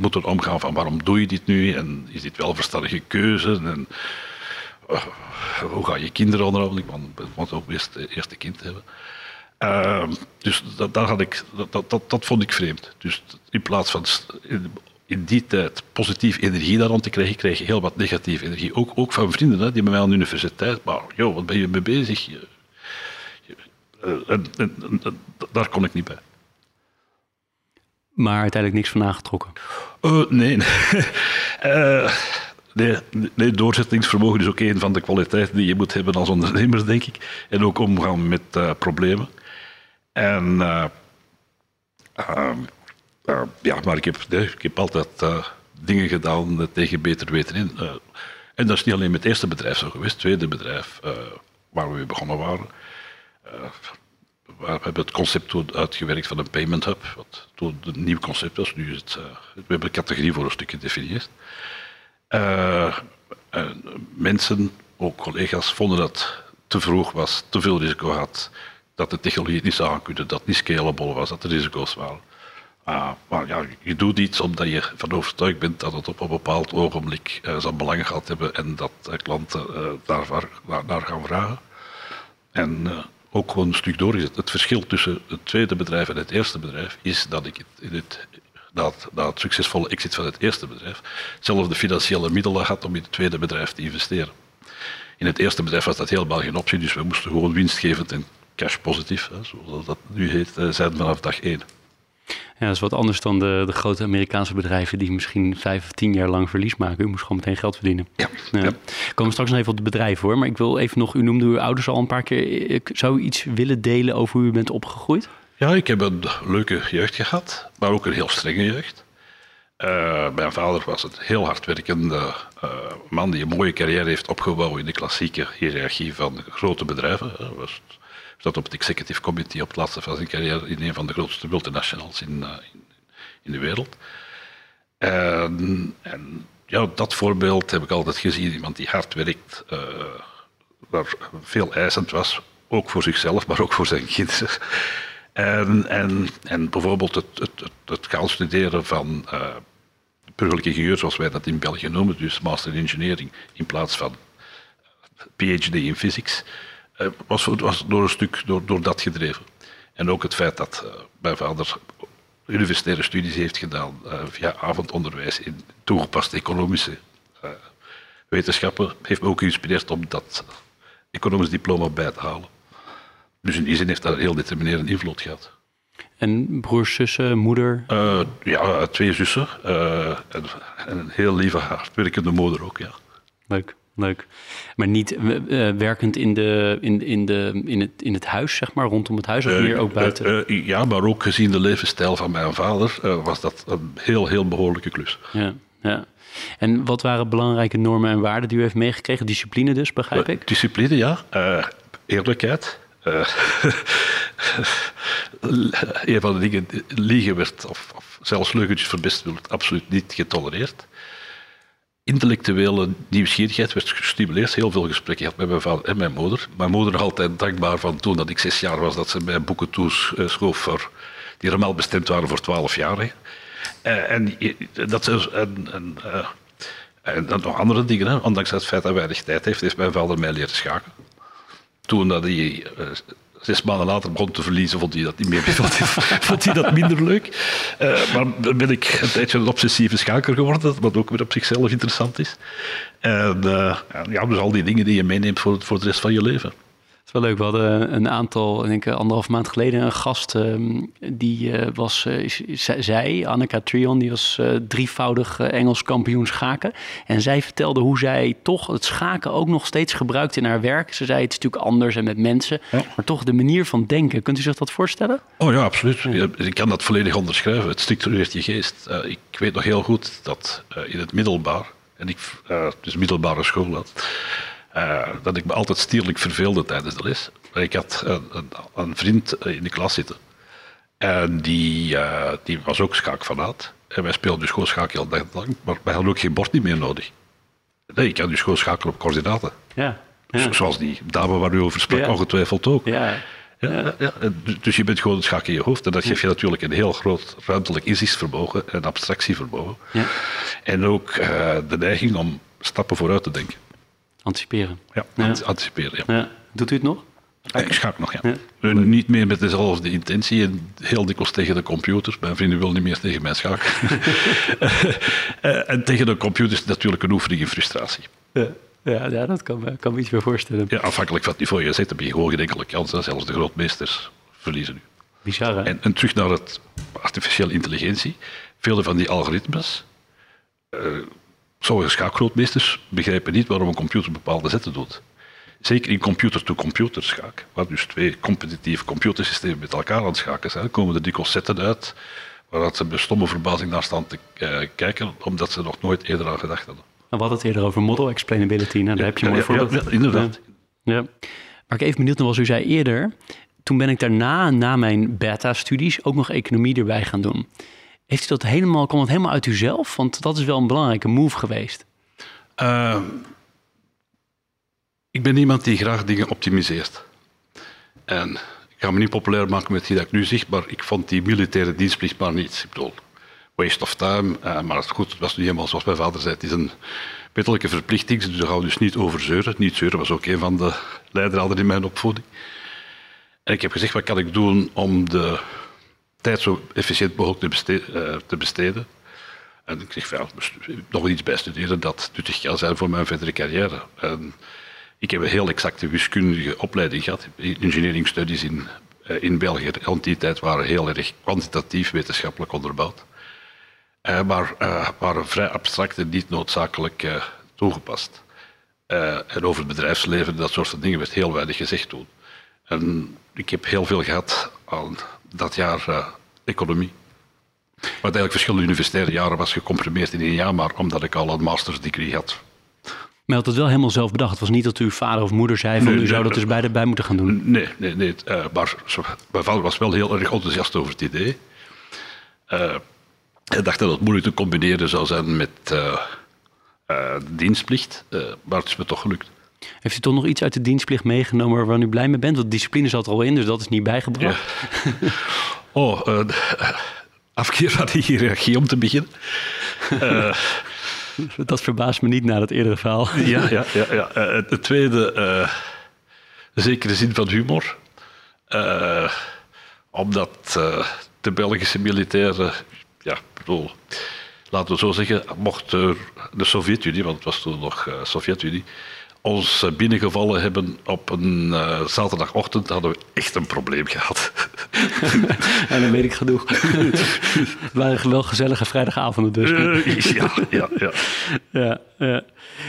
moeten omgaan van waarom doe je dit nu en is dit wel verstandige keuze en uh, hoe ga je kinderen onderhouden, ik moet ook eerst, eerst een kind hebben. Uh, dus dat, daar had ik, dat, dat, dat, vond ik vreemd. Dus in plaats van in, die tijd positief energie daar rond te krijgen, kreeg je heel wat negatieve energie. Ook, ook van vrienden hè, die bij mij aan de universiteit, maar wat ben je mee bezig? En, en, daar kon ik niet bij.
Maar uiteindelijk niks van aangetrokken?
Uh, nee. nee. Nee, doorzettingsvermogen is ook een van de kwaliteiten die je moet hebben als ondernemer, denk ik. En ook omgaan met uh, problemen. En ja, maar ik heb, ik heb altijd dingen gedaan tegen beter weten in. en dat is niet alleen met het eerste bedrijf zo geweest. Het tweede bedrijf waar we begonnen waren. We hebben het concept uitgewerkt van een payment hub, wat toen een nieuw concept was. Nu is het, we hebben een categorie voor een stuk gedefinieerd. mensen, ook collega's, vonden dat te vroeg was, te veel risico had dat de technologie het niet zou kunnen, dat het niet scalable was, dat er risico's waren. Uh, maar ja, je doet iets omdat je van overtuigd bent dat het op een bepaald ogenblik uh, zijn belang gaat hebben en dat klanten daar, daar, gaan vragen. En ook gewoon een stuk doorgezet. Het verschil tussen het tweede bedrijf en het eerste bedrijf is dat ik in het, dat het succesvolle exit van het eerste bedrijf zelf financiële middelen had om in het tweede bedrijf te investeren. In het eerste bedrijf was dat helemaal geen optie, dus we moesten gewoon winstgevend en cash positief, zoals dat nu heet, zijn vanaf dag één.
Ja, dat is wat anders dan de, de grote Amerikaanse bedrijven die misschien vijf of tien jaar lang verlies maken. U moest gewoon meteen geld verdienen.
Ja. ja.
komen straks nog even op het bedrijf hoor. Maar ik wil even nog, u noemde uw ouders al een paar keer. Ik zou u iets willen delen over hoe u bent opgegroeid?
Ja, ik heb een leuke jeugd gehad, maar ook een heel strenge jeugd. Uh, mijn vader was een heel hardwerkende uh, man die een mooie carrière heeft opgebouwd in de klassieke hiërarchie van grote bedrijven. Hij was zat op het executive committee op het laatste van zijn carrière in een van de grootste multinationals in, uh, in, in, de wereld. En, en, ja, dat voorbeeld heb ik altijd gezien. Iemand die hard werkt, uh, waar veel eisend was, ook voor zichzelf, maar ook voor zijn kinderen. En, en, en bijvoorbeeld het, het, het, het gaan studeren van uh, burgerlijke ingenieur, zoals wij dat in België noemen, dus master in engineering, in plaats van PhD in physics was, was door een stuk door, door dat gedreven. En ook het feit dat uh, mijn vader universitaire studies heeft gedaan uh, via avondonderwijs in toegepaste economische wetenschappen, heeft me ook geïnspireerd om dat economisch diploma bij te halen. Dus in die zin heeft dat een heel determinerende invloed gehad.
En broers, zussen, moeder?
ja, twee zussen. en, en, een heel lieve, hardwerkende moeder ook, ja.
Leuk leuk. Maar niet uh, werkend in, de, in, in, de, in, het, in het huis, zeg maar, rondom het huis, of uh, meer ook buiten?
Uh, ja, maar ook gezien de levensstijl van mijn vader was dat een heel, heel behoorlijke klus.
Ja, ja. En wat waren belangrijke normen en waarden die u heeft meegekregen? Discipline dus, begrijp ik?
Discipline, ja. eerlijkheid. een van de dingen, liegen werd, of, of zelfs leugentjes verbest, werd absoluut niet getolereerd intellectuele nieuwsgierigheid werd gestimuleerd. Heel veel gesprekken gehad met mijn vader en mijn moeder. Mijn moeder altijd dankbaar van toen dat ik zes jaar was, dat ze mij boeken toeschoof voor, die normaal bestemd waren voor twaalf jaar. Uh, en, dat en, uh, en dan nog andere dingen. Hè. Ondanks het feit dat hij weinig tijd heeft, heeft mijn vader mij leren schaken. Toen dat hij zes maanden later begon te verliezen, vond hij dat niet meer. vond, hij, vond hij dat minder leuk. Uh, maar dan ben ik een tijdje een obsessieve schaker geworden, wat ook weer op zichzelf interessant is. En uh, ja, dus al die dingen die je meeneemt voor, voor de rest van je leven.
Het is wel leuk. We hadden een aantal, ik denk anderhalf maand geleden, een gast um, die uh, was, uh, zij, Annika Trion, die was uh, drievoudig Engels kampioen schaken. En zij vertelde hoe zij toch het schaken ook nog steeds gebruikt in haar werk. Ze zei het is natuurlijk anders en met mensen, ja. maar toch de manier van denken. Kunt u zich dat voorstellen?
Oh ja, absoluut. Ik kan dat volledig onderschrijven. Het structureert je geest. ik weet nog heel goed dat in het middelbaar, en ik dus middelbare school had, uh, dat ik me altijd stierlijk verveelde tijdens de les. Ik had een, een, een vriend in de klas zitten. En die, uh, die was ook schaakfanaat. En wij speelden dus gewoon schaak heel dag lang. Maar wij hadden ook geen bord niet meer nodig. Nee, ik kan dus gewoon schakelen op coördinaten.
Ja, ja.
Zoals die dame waar u over sprak, ja. ongetwijfeld ook.
Ja.
Ja, ja. Dus je bent gewoon het schak in je hoofd. En dat geeft je natuurlijk een heel groot ruimtelijk inzichtsvermogen en abstractievermogen.
Ja.
En ook uh, de neiging om stappen vooruit te denken.
Anticiperen.
Ja, ja. anticiperen, ja.
ja. Doet u het nog?
Ik schaak nog, ja. ja. Niet meer met dezelfde intentie en heel dikwijls tegen de computers. Mijn vrienden willen niet meer tegen mij schaken. en tegen de computers natuurlijk een oefening in frustratie.
Ja. Ja, ja, dat kan, kan me iets meer voorstellen.
Ja, afhankelijk van het niveau je zit, heb je gewoon geen enkele kans. Zelfs de grootmeesters verliezen nu.
Bizar, hè?
En, en terug naar het artificiële intelligentie. Vele van die algoritmes... Uh, sommige schaakgrootmeesters begrijpen niet waarom een computer bepaalde zetten doet. Zeker in computer-to-computer schaak, waar dus twee competitieve computersystemen met elkaar aan het schaken zijn, komen er dikwijls zetten uit waar ze met stomme verbazing naar staan te uh, kijken, omdat ze nog nooit eerder aan gedacht hadden.
We hadden het eerder over model explainability, nou, daar heb je een mooi voorbeeld.
Ja, ja, inderdaad.
Ja. Waar ik even benieuwd naar was, u zei eerder, toen ben ik daarna, na mijn beta-studies, ook nog economie erbij gaan doen. Heeft u dat helemaal, het helemaal uit uzelf? Want dat is wel een belangrijke move geweest.
Uh, ik ben iemand die graag dingen optimiseert. En ik ga me niet populair maken met die dat ik nu zeg, maar ik vond die militaire dienstplicht maar niet. Ik bedoel, waste of time. Uh, maar goed, het was niet helemaal zoals mijn vader zei. Het is een wettelijke verplichting, dus daar gaan we dus niet over zeuren. Niet zeuren was ook een van de leidraden in mijn opvoeding. En ik heb gezegd, wat kan ik doen om de tijd zo efficiënt mogelijk te besteden? Uh, te besteden. En ik zeg, ja, nog iets bij studeren dat nuttig kan zijn voor mijn verdere carrière. En ik heb een heel exacte wiskundige opleiding gehad, engineering studies in, uh, in België. Rond die tijd waren heel erg kwantitatief wetenschappelijk onderbouwd. Uh, maar waren vrij abstract en niet noodzakelijk toegepast. en over het bedrijfsleven, dat soort van dingen, werd heel weinig gezegd toen. En ik heb heel veel gehad aan dat jaar economie. Wat eigenlijk verschillende universitaire jaren was gecomprimeerd in één jaar, maar omdat ik al een master's degree had.
Maar had het wel helemaal zelf bedacht? Het was niet dat uw vader of moeder zei van nee, u zou dat dus beide bij moeten gaan doen?
Nee, nee, nee. maar mijn vader was wel heel erg enthousiast over het idee. Hij dacht dat het moeilijk te combineren zou zijn met uh, uh, dienstplicht, uh, maar het is me toch gelukt.
Heeft u toch nog iets uit de dienstplicht meegenomen waarvan u blij mee bent? Want discipline zat er al in, dus dat is niet bijgebracht.
Ja. oh, afkeer van de hiërarchie om te beginnen.
dat verbaast me niet na het eerdere verhaal.
ja, ja, ja, ja. het tweede, een zekere zin van humor. omdat de Belgische militairen ja, bedoel, laten we zo zeggen, mocht de Sovjet-Unie, want het was toen nog uh, Sovjet-Unie, ons binnengevallen hebben op een uh, zaterdagochtend, hadden we echt een probleem gehad.
en dan weet ik genoeg. het waren wel gezellige vrijdagavonden dus.
Uh, ja, ja, ja.
ja, ja.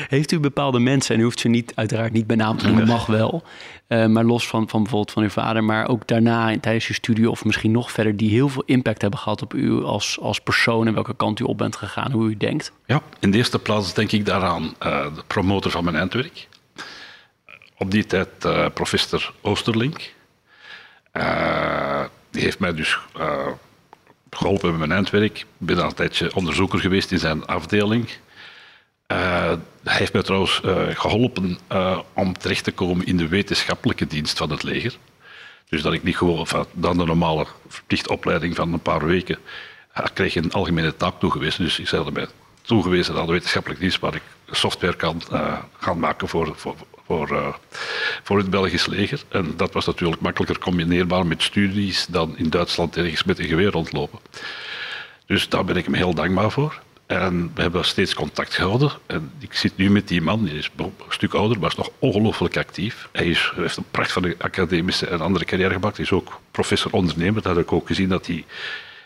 Heeft u bepaalde mensen, en u hoeft ze niet, uiteraard niet bij naam te noemen, mag wel, uh, maar los van, van bijvoorbeeld van uw vader, maar ook daarna tijdens je studie of misschien nog verder, die heel veel impact hebben gehad op u als, als persoon en welke kant u op bent gegaan, hoe u denkt?
Ja, in de eerste plaats denk ik daaraan de promotor van mijn eindwerk. Op die tijd uh, professor Oosterlink. die heeft mij dus geholpen met mijn eindwerk. Ik ben een tijdje onderzoeker geweest in zijn afdeling. Hij heeft mij trouwens geholpen om terecht te komen in de wetenschappelijke dienst van het leger. Dus dat ik niet gewoon van dan de normale verplichtopleiding van een paar weken. Ik kreeg een algemene taak toegewezen. Dus ik zei mij toegewezen aan de wetenschappelijke dienst waar ik software kan gaan maken voor, voor, voor, voor het Belgisch leger. En dat was natuurlijk makkelijker combineerbaar met studies dan in Duitsland ergens met een geweer rondlopen. Dus daar ben ik hem heel dankbaar voor. En we hebben steeds contact gehouden. En ik zit nu met die man, die is een stuk ouder, maar is nog ongelooflijk actief. Hij, is, heeft een pracht van de academische en andere carrière gemaakt. Hij is ook professor ondernemer. Dat heb ik ook gezien dat hij.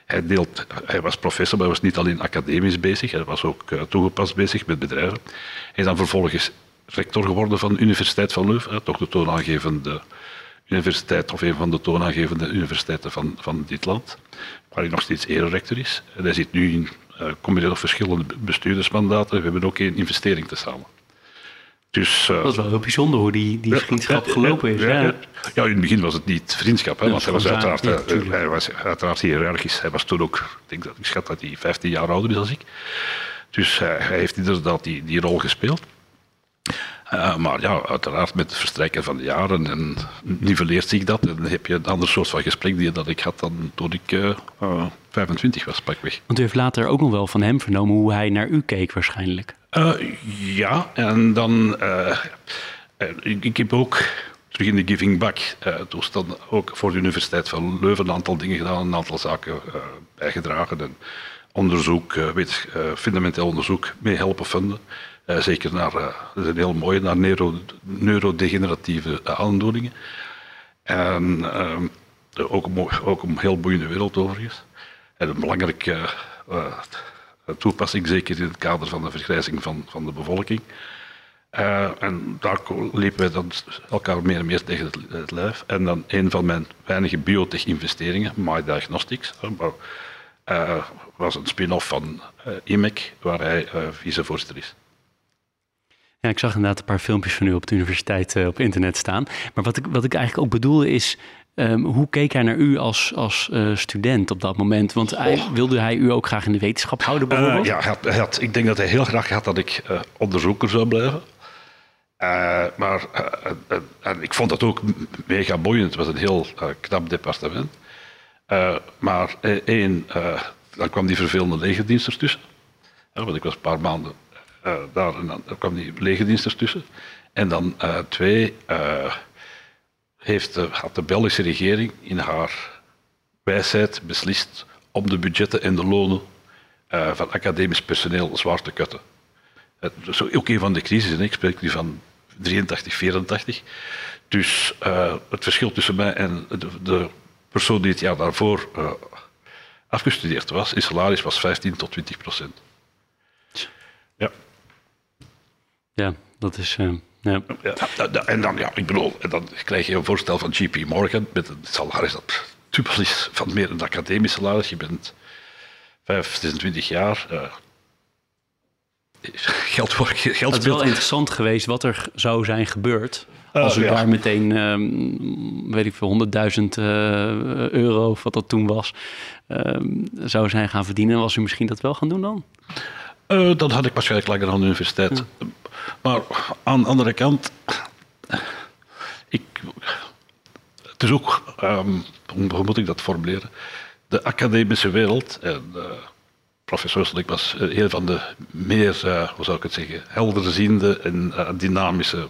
Hij, deelt, hij was professor, maar hij was niet alleen academisch bezig. Hij was ook uh, toegepast bezig met bedrijven. Hij is dan vervolgens rector geworden van de Universiteit van Leuven. Toch de toonaangevende universiteit, of een van de toonaangevende universiteiten van, van dit land. Waar hij nog steeds ererector is. En hij zit nu in uh, combineert op verschillende bestuurdersmandaten. We hebben ook één investering te samen.
Dus, uh, dat is wel heel bijzonder hoe die, die vriendschap gelopen is. Ja,
ja. ja, in het begin was het niet vriendschap, hè, want hij was, uiteraard, uh, hij was uiteraard. Hij was toen ook, ik, denk dat, ik schat dat hij 15 jaar ouder is dan ik. Dus hij heeft inderdaad die, die rol gespeeld. Uh, maar ja, uiteraard met het verstrijken van de jaren en nivelleert zich dat. En dan heb je een ander soort van gesprek die dat ik had dan toen ik uh, uh, 25 was, pakweg.
Want u heeft later ook nog wel van hem vernomen hoe hij naar u keek waarschijnlijk.
ja, en dan... Ik, ik, heb ook terug in de Giving Back toestand ook voor de Universiteit van Leuven een aantal dingen gedaan, een aantal zaken bijgedragen. En onderzoek, weet, fundamenteel onderzoek mee helpen vinden. Uh, zeker naar, uh, is een heel mooie, naar neuro, neurodegeneratieve aandoeningen. En uh, ook, ook een heel boeiende wereld overigens. En een belangrijke uh, toepassing, zeker in het kader van de vergrijzing van, van de bevolking. en daar liepen wij dan elkaar meer en meer tegen het, lijf. En dan een van mijn weinige biotech-investeringen, My Diagnostics, was een spin-off van IMEC, waar hij vicevoorzitter is.
Ja, ik zag inderdaad een paar filmpjes van u op de universiteit uh, op internet staan. Maar wat ik, wat ik eigenlijk ook bedoelde is, um, hoe keek hij naar u als, als uh, student op dat moment? Want hij, wilde hij u ook graag in de wetenschap houden bijvoorbeeld?
Uh, ja, had, had, ik denk dat hij heel graag had dat ik onderzoeker zou blijven. maar en ik vond dat ook mega boeiend. Het was een heel knap departement. maar één, dan kwam die vervelende legerdienst tussen. want ik was een paar maanden daar en dan kwam die legerdienst tussen. En dan twee, heeft de, had de Belgische regering in haar wijsheid beslist om de budgetten en de lonen van academisch personeel zwaar te kutten. Ook een van de crisissen. Ik spreek nu van 83, 84. Dus het verschil tussen mij en de, de, persoon die het jaar daarvoor afgestudeerd was, in salaris was 15 tot 20 procent.
Ja. Ja, dat is. Uh, ja.
ja. En dan, ja, ik bedoel, en dan krijg je een voorstel van JP Morgan met een salaris dat dubbel is van meer een academisch salaris. Je bent 5, 26 jaar. Uh, geld voor geld
Het is wel interessant geweest wat er zou zijn gebeurd. Uh, als u daar meteen, um, weet ik veel, 100.000 uh, euro, of wat dat toen was, um, zou zijn gaan verdienen. Was u misschien dat wel gaan doen dan?
Uh, dan had ik waarschijnlijk langer aan de universiteit. Ja. Maar aan de andere kant, ik, het is ook, um, hoe moet ik dat formuleren? De academische wereld, en uh, professor was een van de meer, uh, hoe zou ik het zeggen, helderziende en uh, dynamische.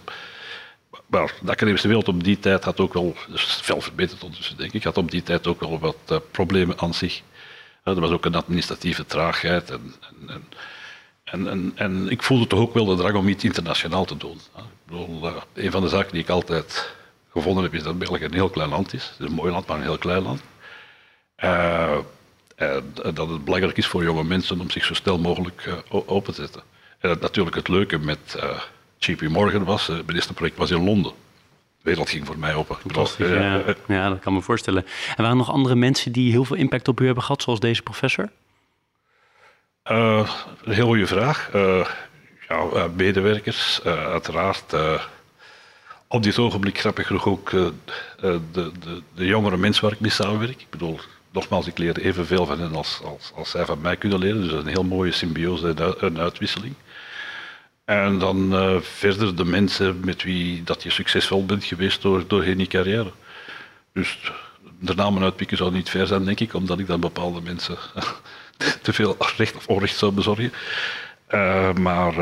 Maar de academische wereld op die tijd had ook wel, dus veel verbeterd ondertussen denk ik, had op die tijd ook wel wat problemen aan zich. er was ook een administratieve traagheid en, en en, en, en, ik voelde toch ook wel de drang om iets internationaal te doen. Ik bedoel, een van de zaken die ik altijd gevonden heb, is dat België een heel klein land is. Het is een mooi land, maar een heel klein land. Uh, dat het belangrijk is voor jonge mensen om zich zo snel mogelijk open te zetten. En dat natuurlijk het leuke met JP Morgan was, het eerste project was in Londen. De wereld ging voor mij open.
ja. ja, dat kan me voorstellen. En waren er nog andere mensen die heel veel impact op u hebben gehad, zoals deze professor?
Een heel goede vraag. ja, medewerkers, uiteraard op dit ogenblik grappig genoeg ook de, de, de, jongere mensen waar ik mee samenwerk. Ik bedoel, nogmaals, ik leer evenveel van hen als, als, als zij van mij kunnen leren. Dus een heel mooie symbiose en uitwisseling. En dan verder de mensen met wie dat je succesvol bent geweest door, doorheen je carrière. Dus de namen uitpikken zou niet ver zijn, denk ik, omdat ik dan bepaalde mensen te veel recht of onrecht zou bezorgen. Uh, maar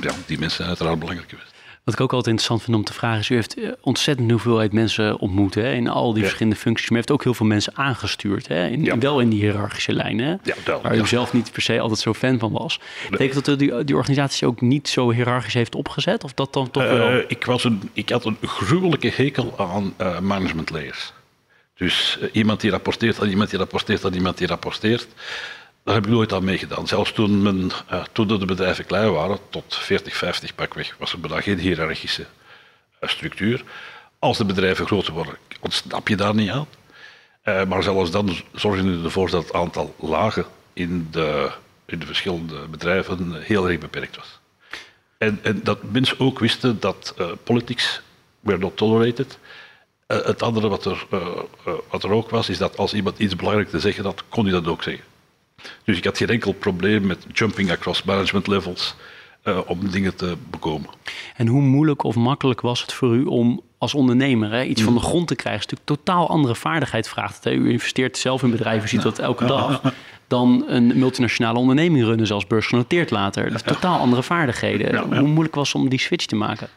ja, die mensen zijn uiteraard belangrijk geweest.
Wat ik ook altijd interessant vind om te vragen is, u heeft eh, ontzettend hoeveelheid mensen ontmoet hè, in al die verschillende functies. Maar u heeft ook heel veel mensen aangestuurd, hè, in, wel in die hiërarchische lijnen, waar u zelf niet per se altijd zo fan van was. Betekent dat die, die organisatie ook niet zo hiërarchisch heeft opgezet? Of dat dan toch wel?
Ik, was een, ik had een gruwelijke hekel aan uh, management layers. Dus iemand die rapporteert aan iemand die rapporteert aan iemand die rapporteert. Daar heb ik nooit aan meegedaan. Zelfs toen, uh, toen de bedrijven klein waren, tot 40, 50 pakweg, was er bijna geen hiërarchische uh, structuur. Als de bedrijven groter worden, ontsnap je daar niet aan. Maar zelfs dan zorgde je ervoor dat het aantal lagen in de, in de verschillende bedrijven heel erg beperkt was. En, en dat mensen ook wisten dat politics were not tolerated. Het andere wat er, wat er ook was, is dat als iemand iets belangrijk te zeggen had, kon hij dat ook zeggen. Dus ik had geen enkel probleem met jumping across management levels uh, om dingen te bekomen.
En hoe moeilijk of makkelijk was het voor u om als ondernemer hè, iets van de grond te krijgen? Het is natuurlijk totaal andere vaardigheid vraagt. Hè? U investeert zelf in bedrijven, ziet dat elke dag. Dan een multinationale onderneming runnen, zelfs beursgenoteerd later. Dus totaal andere vaardigheden. Hoe moeilijk was het om die switch te maken?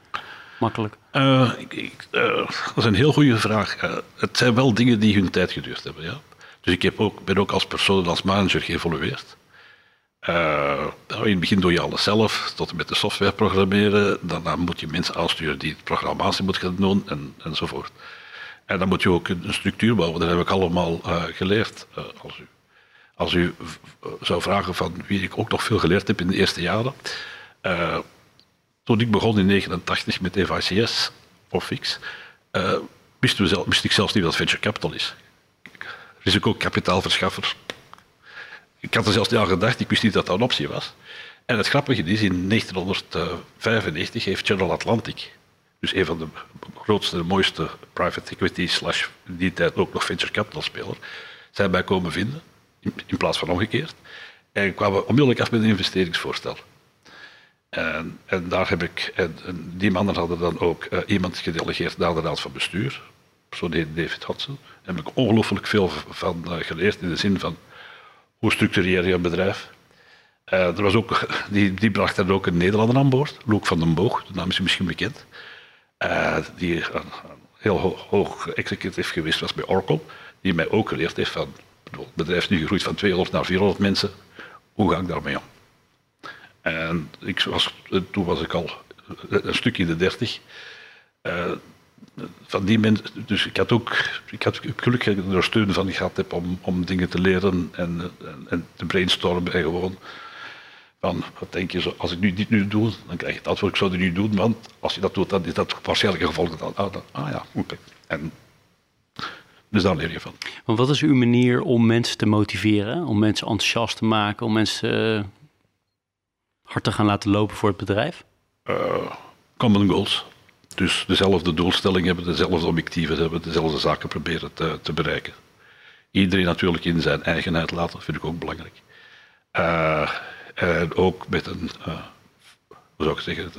Makkelijk?
Uh, ik, ik, uh, dat is een heel goede vraag. het zijn wel dingen die hun tijd geduurd hebben. Ja? Dus ik heb ook, ben ook als persoon, als manager geëvolueerd. Uh, in het begin doe je alles zelf, tot en met de software programmeren. Daarna moet je mensen aansturen die het programmatie moeten gaan doen en, enzovoort. En dan moet je ook een structuur bouwen. Dat heb ik allemaal geleerd. Als u, als u zou vragen van wie ik ook nog veel geleerd heb in de eerste jaren. Toen ik begon in 1989 met EVCS of Fix, wist, wist ik zelfs niet wat venture capital is risicokapitaalverschaffer. Ik had er zelfs niet aan gedacht, ik wist niet dat dat een optie was. En het grappige is, in 1995 heeft General Atlantic, dus een van de grootste, mooiste private equity slash die tijd ook nog venture capital speler, zijn bij komen vinden, in, plaats van omgekeerd. En kwamen onmiddellijk af met een investeringsvoorstel. En, en daar heb ik, en, die mannen hadden dan ook eh, iemand gedelegeerd naar de raad van bestuur, zo heet David Hudson. Daar heb ik ongelooflijk veel van eh, geleerd in de zin van hoe structureer je een bedrijf. Eh, er was ook, die, die bracht er ook een Nederlander aan boord, Loek van den Boog, de naam is misschien bekend. Die heel hoog, hoog executief geweest was bij Oracle, die mij ook geleerd heeft van, het bedrijf is nu gegroeid van 200 naar 400 mensen, hoe ga ik daarmee om? En ik was, toen was ik al een stuk in de dertig. Eh, van die mensen, dus ik had ook, ik had geluk dat ik er steun van gehad heb om, om dingen te leren en, en, en te brainstormen en gewoon van, wat denk je, als ik nu dit nu doe, dan krijg je het antwoord, ik zou nu doen, want als je dat doet, dan is dat waarschijnlijk een gevolg. Ah, ah ja, oké. En dus daar leer je van.
Wat is uw manier om mensen te motiveren, om mensen enthousiast te maken, om mensen eh, hard te gaan laten lopen voor het bedrijf?
eh, common goals. Dus dezelfde doelstelling hebben, dezelfde objectieven hebben, dezelfde zaken proberen te, te bereiken. Iedereen natuurlijk in zijn eigenheid laten, vind ik ook belangrijk. Eh, en ook met een, eh, hoe zou ik zeggen,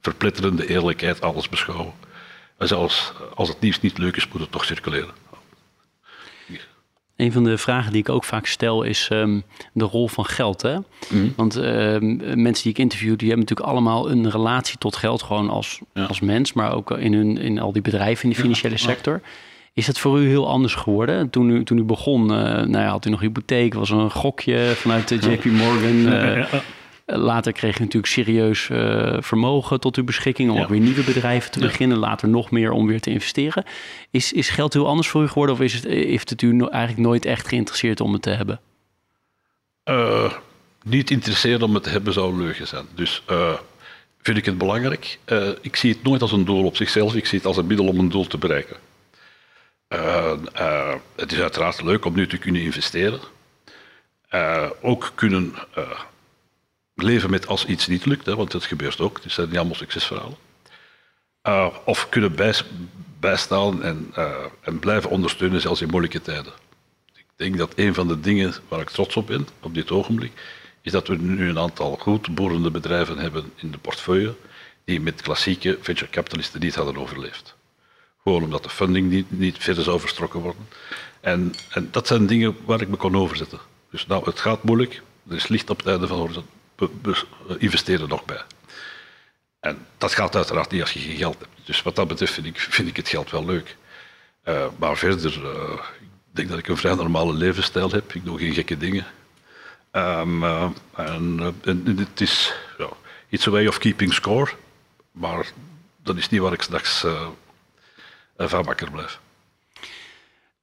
verpletterende eerlijkheid alles beschouwen. En zelfs als het nieuws niet leuk is, moet het toch circuleren.
Een van de vragen die ik ook vaak stel is ehm, de rol van geld. Hè?
Mhm.
Want ehm, mensen die ik interview, die hebben natuurlijk allemaal een relatie tot geld, gewoon als,
Ja.
als mens, maar ook in, hun, in al die bedrijven in de financiële sector. Is dat voor u heel anders geworden? Toen u, toen u begon, eh, nou ja, had u nog hypotheek, was er een gokje vanuit de JP Morgan. eh, Later kreeg u natuurlijk serieus eh, vermogen tot uw beschikking om
Ja.
ook weer nieuwe bedrijven te
Ja.
beginnen. Later nog meer om weer te investeren. Is, is geld heel anders voor u geworden of is het, heeft het u no- eigenlijk nooit echt geïnteresseerd om het te hebben?
Eh, niet interesseren om het te hebben zou leugen zijn. Dus eh, vind ik het belangrijk. Eh, ik zie het nooit als een doel op zichzelf, ik zie het als een middel om een doel te bereiken. Eh, eh, het is uiteraard leuk om nu te kunnen investeren. Eh, ook kunnen eh, leven met als iets niet lukt, want dat gebeurt ook. Het zijn niet allemaal succesverhalen. Eh, of kunnen bijs- bijstaan en, eh, en blijven ondersteunen, zelfs in moeilijke tijden. Ik denk dat een van de dingen waar ik trots op ben op dit ogenblik, is dat we nu een aantal goed boerende bedrijven hebben in de portefeuille die met klassieke venture capitalisten niet hadden overleefd. Gewoon omdat de funding niet, verder zou vertrokken worden. En, en dat zijn dingen waar ik me kon overzetten. Dus nou, het gaat moeilijk, er is licht op het einde van de horizon, we, investeren er nog bij. En dat gaat uiteraard niet als je geen geld hebt. Dus wat dat betreft vind ik, vind ik het geld wel leuk. Eh, maar verder, eh, ik denk dat ik een vrij normale levensstijl heb. Ik doe geen gekke dingen. Ehm, eh, en, het is, ja, it's a way of keeping score. Maar dat is niet waar ik straks van wakker blijf.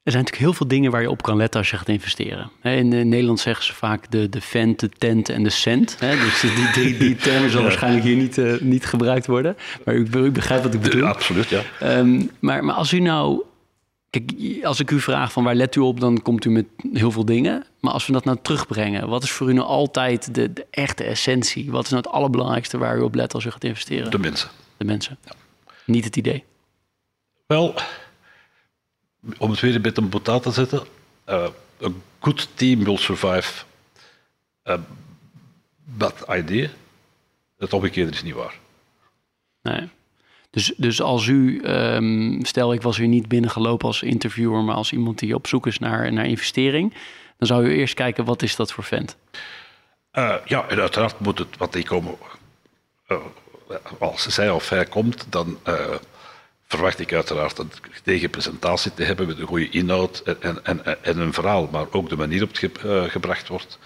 Er zijn natuurlijk heel veel dingen waar je op kan letten als je gaat investeren. Hè, In eh, Nederland zeggen ze vaak de, de vent, de tent en de cent. Hè? Dus die, die, die termen zal waarschijnlijk hier niet, eh, niet gebruikt worden. Maar u, u begrijpt wat ik bedoel.
Ja, absoluut, ja.
Ehm, maar, maar als u nou... Kijk, als ik u vraag van waar let u op, dan komt u met heel veel dingen. Maar als we dat nou terugbrengen, wat is voor u nou altijd de, de echte essentie? Wat is nou het allerbelangrijkste waar u op let als u gaat investeren?
De mensen.
De mensen. Niet het idee.
Wel, om het weer een beetje een botaat te zetten. eh, a good team will survive a bad idea. Het omgekeerde is niet waar.
Nee. Dus, dus als u, ehm, stel ik was u niet binnengelopen als interviewer, maar als iemand die op zoek is naar, naar investering, dan zou u eerst kijken wat is dat voor vent.
Eh, ja, en uiteraard moet het, wat die komen, eh, als zij of hij komt, dan eh, verwacht ik uiteraard een presentatie te hebben met een goede inhoud en, en, en, en een verhaal, maar ook de manier op het eh, gebracht wordt.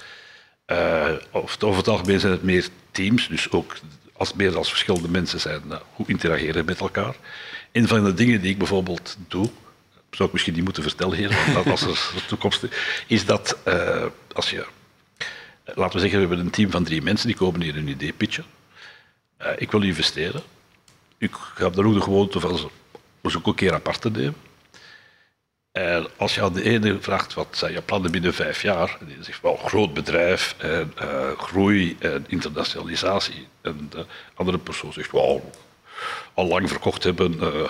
Eh, of, over het algemeen zijn het meer teams, dus ook als meer als verschillende mensen zijn, nou, hoe interageren met elkaar. Een van de dingen die ik bijvoorbeeld doe, zou ik misschien niet moeten vertellen hier, want dat als er toekomst is dat eh, als je laten we zeggen, we hebben een team van drie mensen die komen hier een idee pitchen. Eh, ik wil investeren. Ik heb dan ook de gewoonte van ze ook een keer apart te nemen. En als je aan de ene vraagt wat zijn je plannen binnen vijf jaar, en die zegt wel groot bedrijf en eh, groei en internationalisatie. En de andere persoon zegt wel al lang verkocht hebben, eh,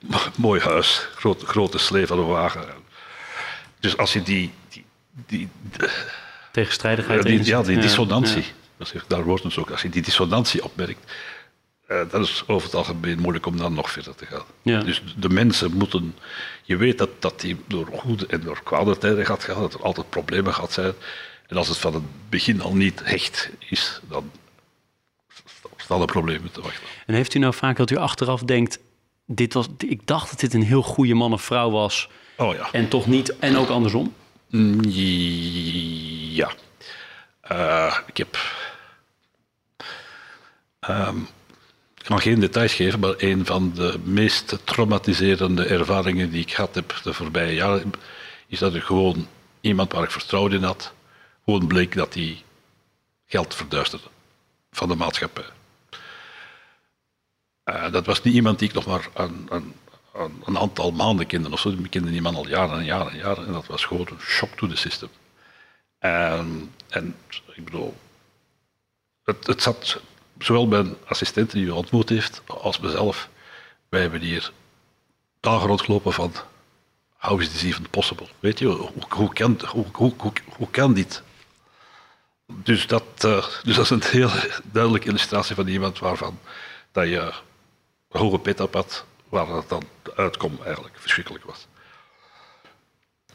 mo- mooi huis, grote, grote slee van een wagen. Dus als je die, die, die,
Tegenstrijdigheid.
ja, die, ja, die dissonantie. Dat is daar wordt het ook. Als je die dissonantie opmerkt, uh, dat is over het algemeen moeilijk om dan nog verder te gaan. Ja. Dus de mensen moeten, je weet dat, dat die door goede en door kwade tijden gaat gaan, dat er altijd problemen gaat zijn. En als het van het begin al niet hecht is, dan staan er problemen te wachten.
En heeft u nou vaak dat u achteraf denkt, dit was, ik dacht dat dit een heel goede man of vrouw was.
Oh ja.
En toch niet, en ook andersom?
Mm, ja. Uh, ik heb. Um, ik kan geen details geven, maar een van de meest traumatiserende ervaringen die ik gehad heb de voorbije jaren, is dat ik gewoon iemand waar ik vertrouwde in had, gewoon bleek dat hij geld verduisterde van de maatschappij. Uh, dat was niet iemand die ik nog maar een, een, een aantal maanden kende of zo. Ik kende die man al jaren en jaren en jaren. En dat was gewoon een shock to the system. En, en ik bedoel, het, het zat zowel mijn assistent die u ontmoet heeft, als mezelf. Wij hebben hier dagen rondgelopen van how is this even possible? Weet je, hoe, kan, hoe, hoe, kan dit? Dus dat, uh, dus dat is een heel duidelijke illustratie van iemand waarvan dat je een hoge pet op had, waar het dan uitkomt eigenlijk verschrikkelijk was.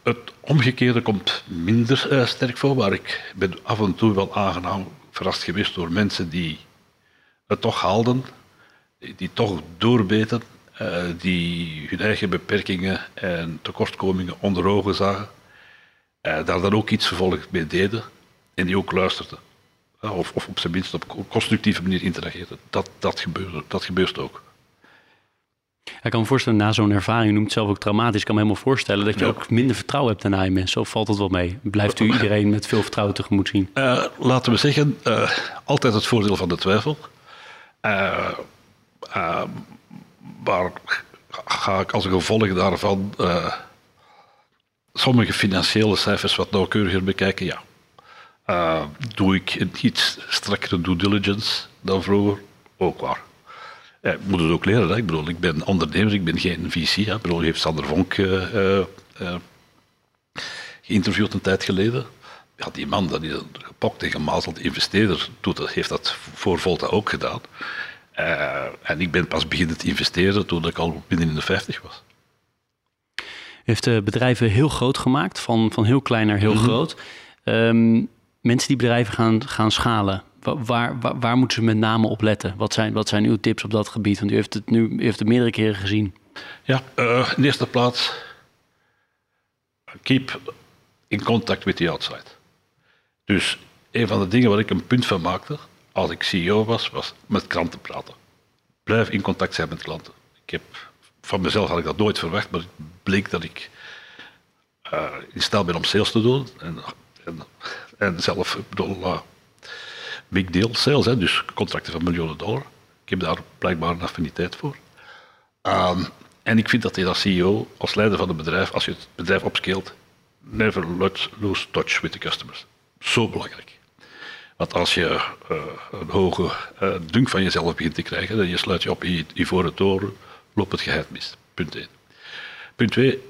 Het omgekeerde komt minder uh, sterk voor, maar ik ben af en toe wel aangenaam verrast geweest door mensen die het toch haalden, die toch doorbeten, uh, die hun eigen beperkingen en tekortkomingen onder ogen zagen, uh, daar dan ook iets vervolgens mee deden en die ook luisterden. Of, of, op zijn minst op een constructieve manier interageerden. Dat, dat, gebeurde, dat gebeurt ook.
Ik kan me voorstellen, na zo'n ervaring, noemt het zelf ook traumatisch, ik kan me helemaal voorstellen dat je ook minder vertrouwen hebt daarna in mensen. Of valt het wel mee? Blijft u iedereen met veel vertrouwen tegemoet zien?
laten we zeggen, altijd het voordeel van de twijfel. Uh, uh, maar ga ik als gevolg daarvan uh, sommige financiële cijfers wat nauwkeuriger bekijken? Ja. doe ik een iets strakkere due diligence dan vroeger? Ook waar. Ja, ik moet het ook leren. Hè. Ik bedoel, ik ben ondernemer, ik ben geen VC. Hè. Ik bedoel, heeft Sander Vonk geïnterviewd een tijd geleden. Ja, die man, dat is gepokt en gemazeld investeerder, doet, heeft dat voor Volta ook gedaan. Uh, en ik ben pas beginnen te investeren toen ik al binnen in de 50 was.
U heeft de bedrijven heel groot gemaakt, van, van heel klein naar heel mm -hmm. groot. Um, mensen die bedrijven gaan, gaan schalen, waar, waar, waar, moeten ze met name op letten? Wat zijn, wat zijn uw tips op dat gebied? Want u heeft het nu u heeft het meerdere keren gezien.
Ja, uh, in eerste plaats, keep in contact with the outside. Dus een van de dingen waar ik een punt van maakte, als ik CEO was, was met klanten praten. Blijf in contact zijn met klanten. Ik heb, van mezelf had ik dat nooit verwacht, maar het bleek dat ik uh, in staat ben om sales te doen. En, en, en zelf, ik bedoel, uh, big deal sales, hè, dus contracten van miljoenen dollar. Ik heb daar blijkbaar een affiniteit voor. Um, en ik vind dat je als CEO, als leider van een bedrijf, als je het bedrijf opscaleert, never lose touch with the customers. Zo belangrijk. Want als je uh, een hoge uh, dunk van jezelf begint te krijgen, dan je sluit je op in ivoren toren, loopt het geheid mis. Punt 1. Punt 2.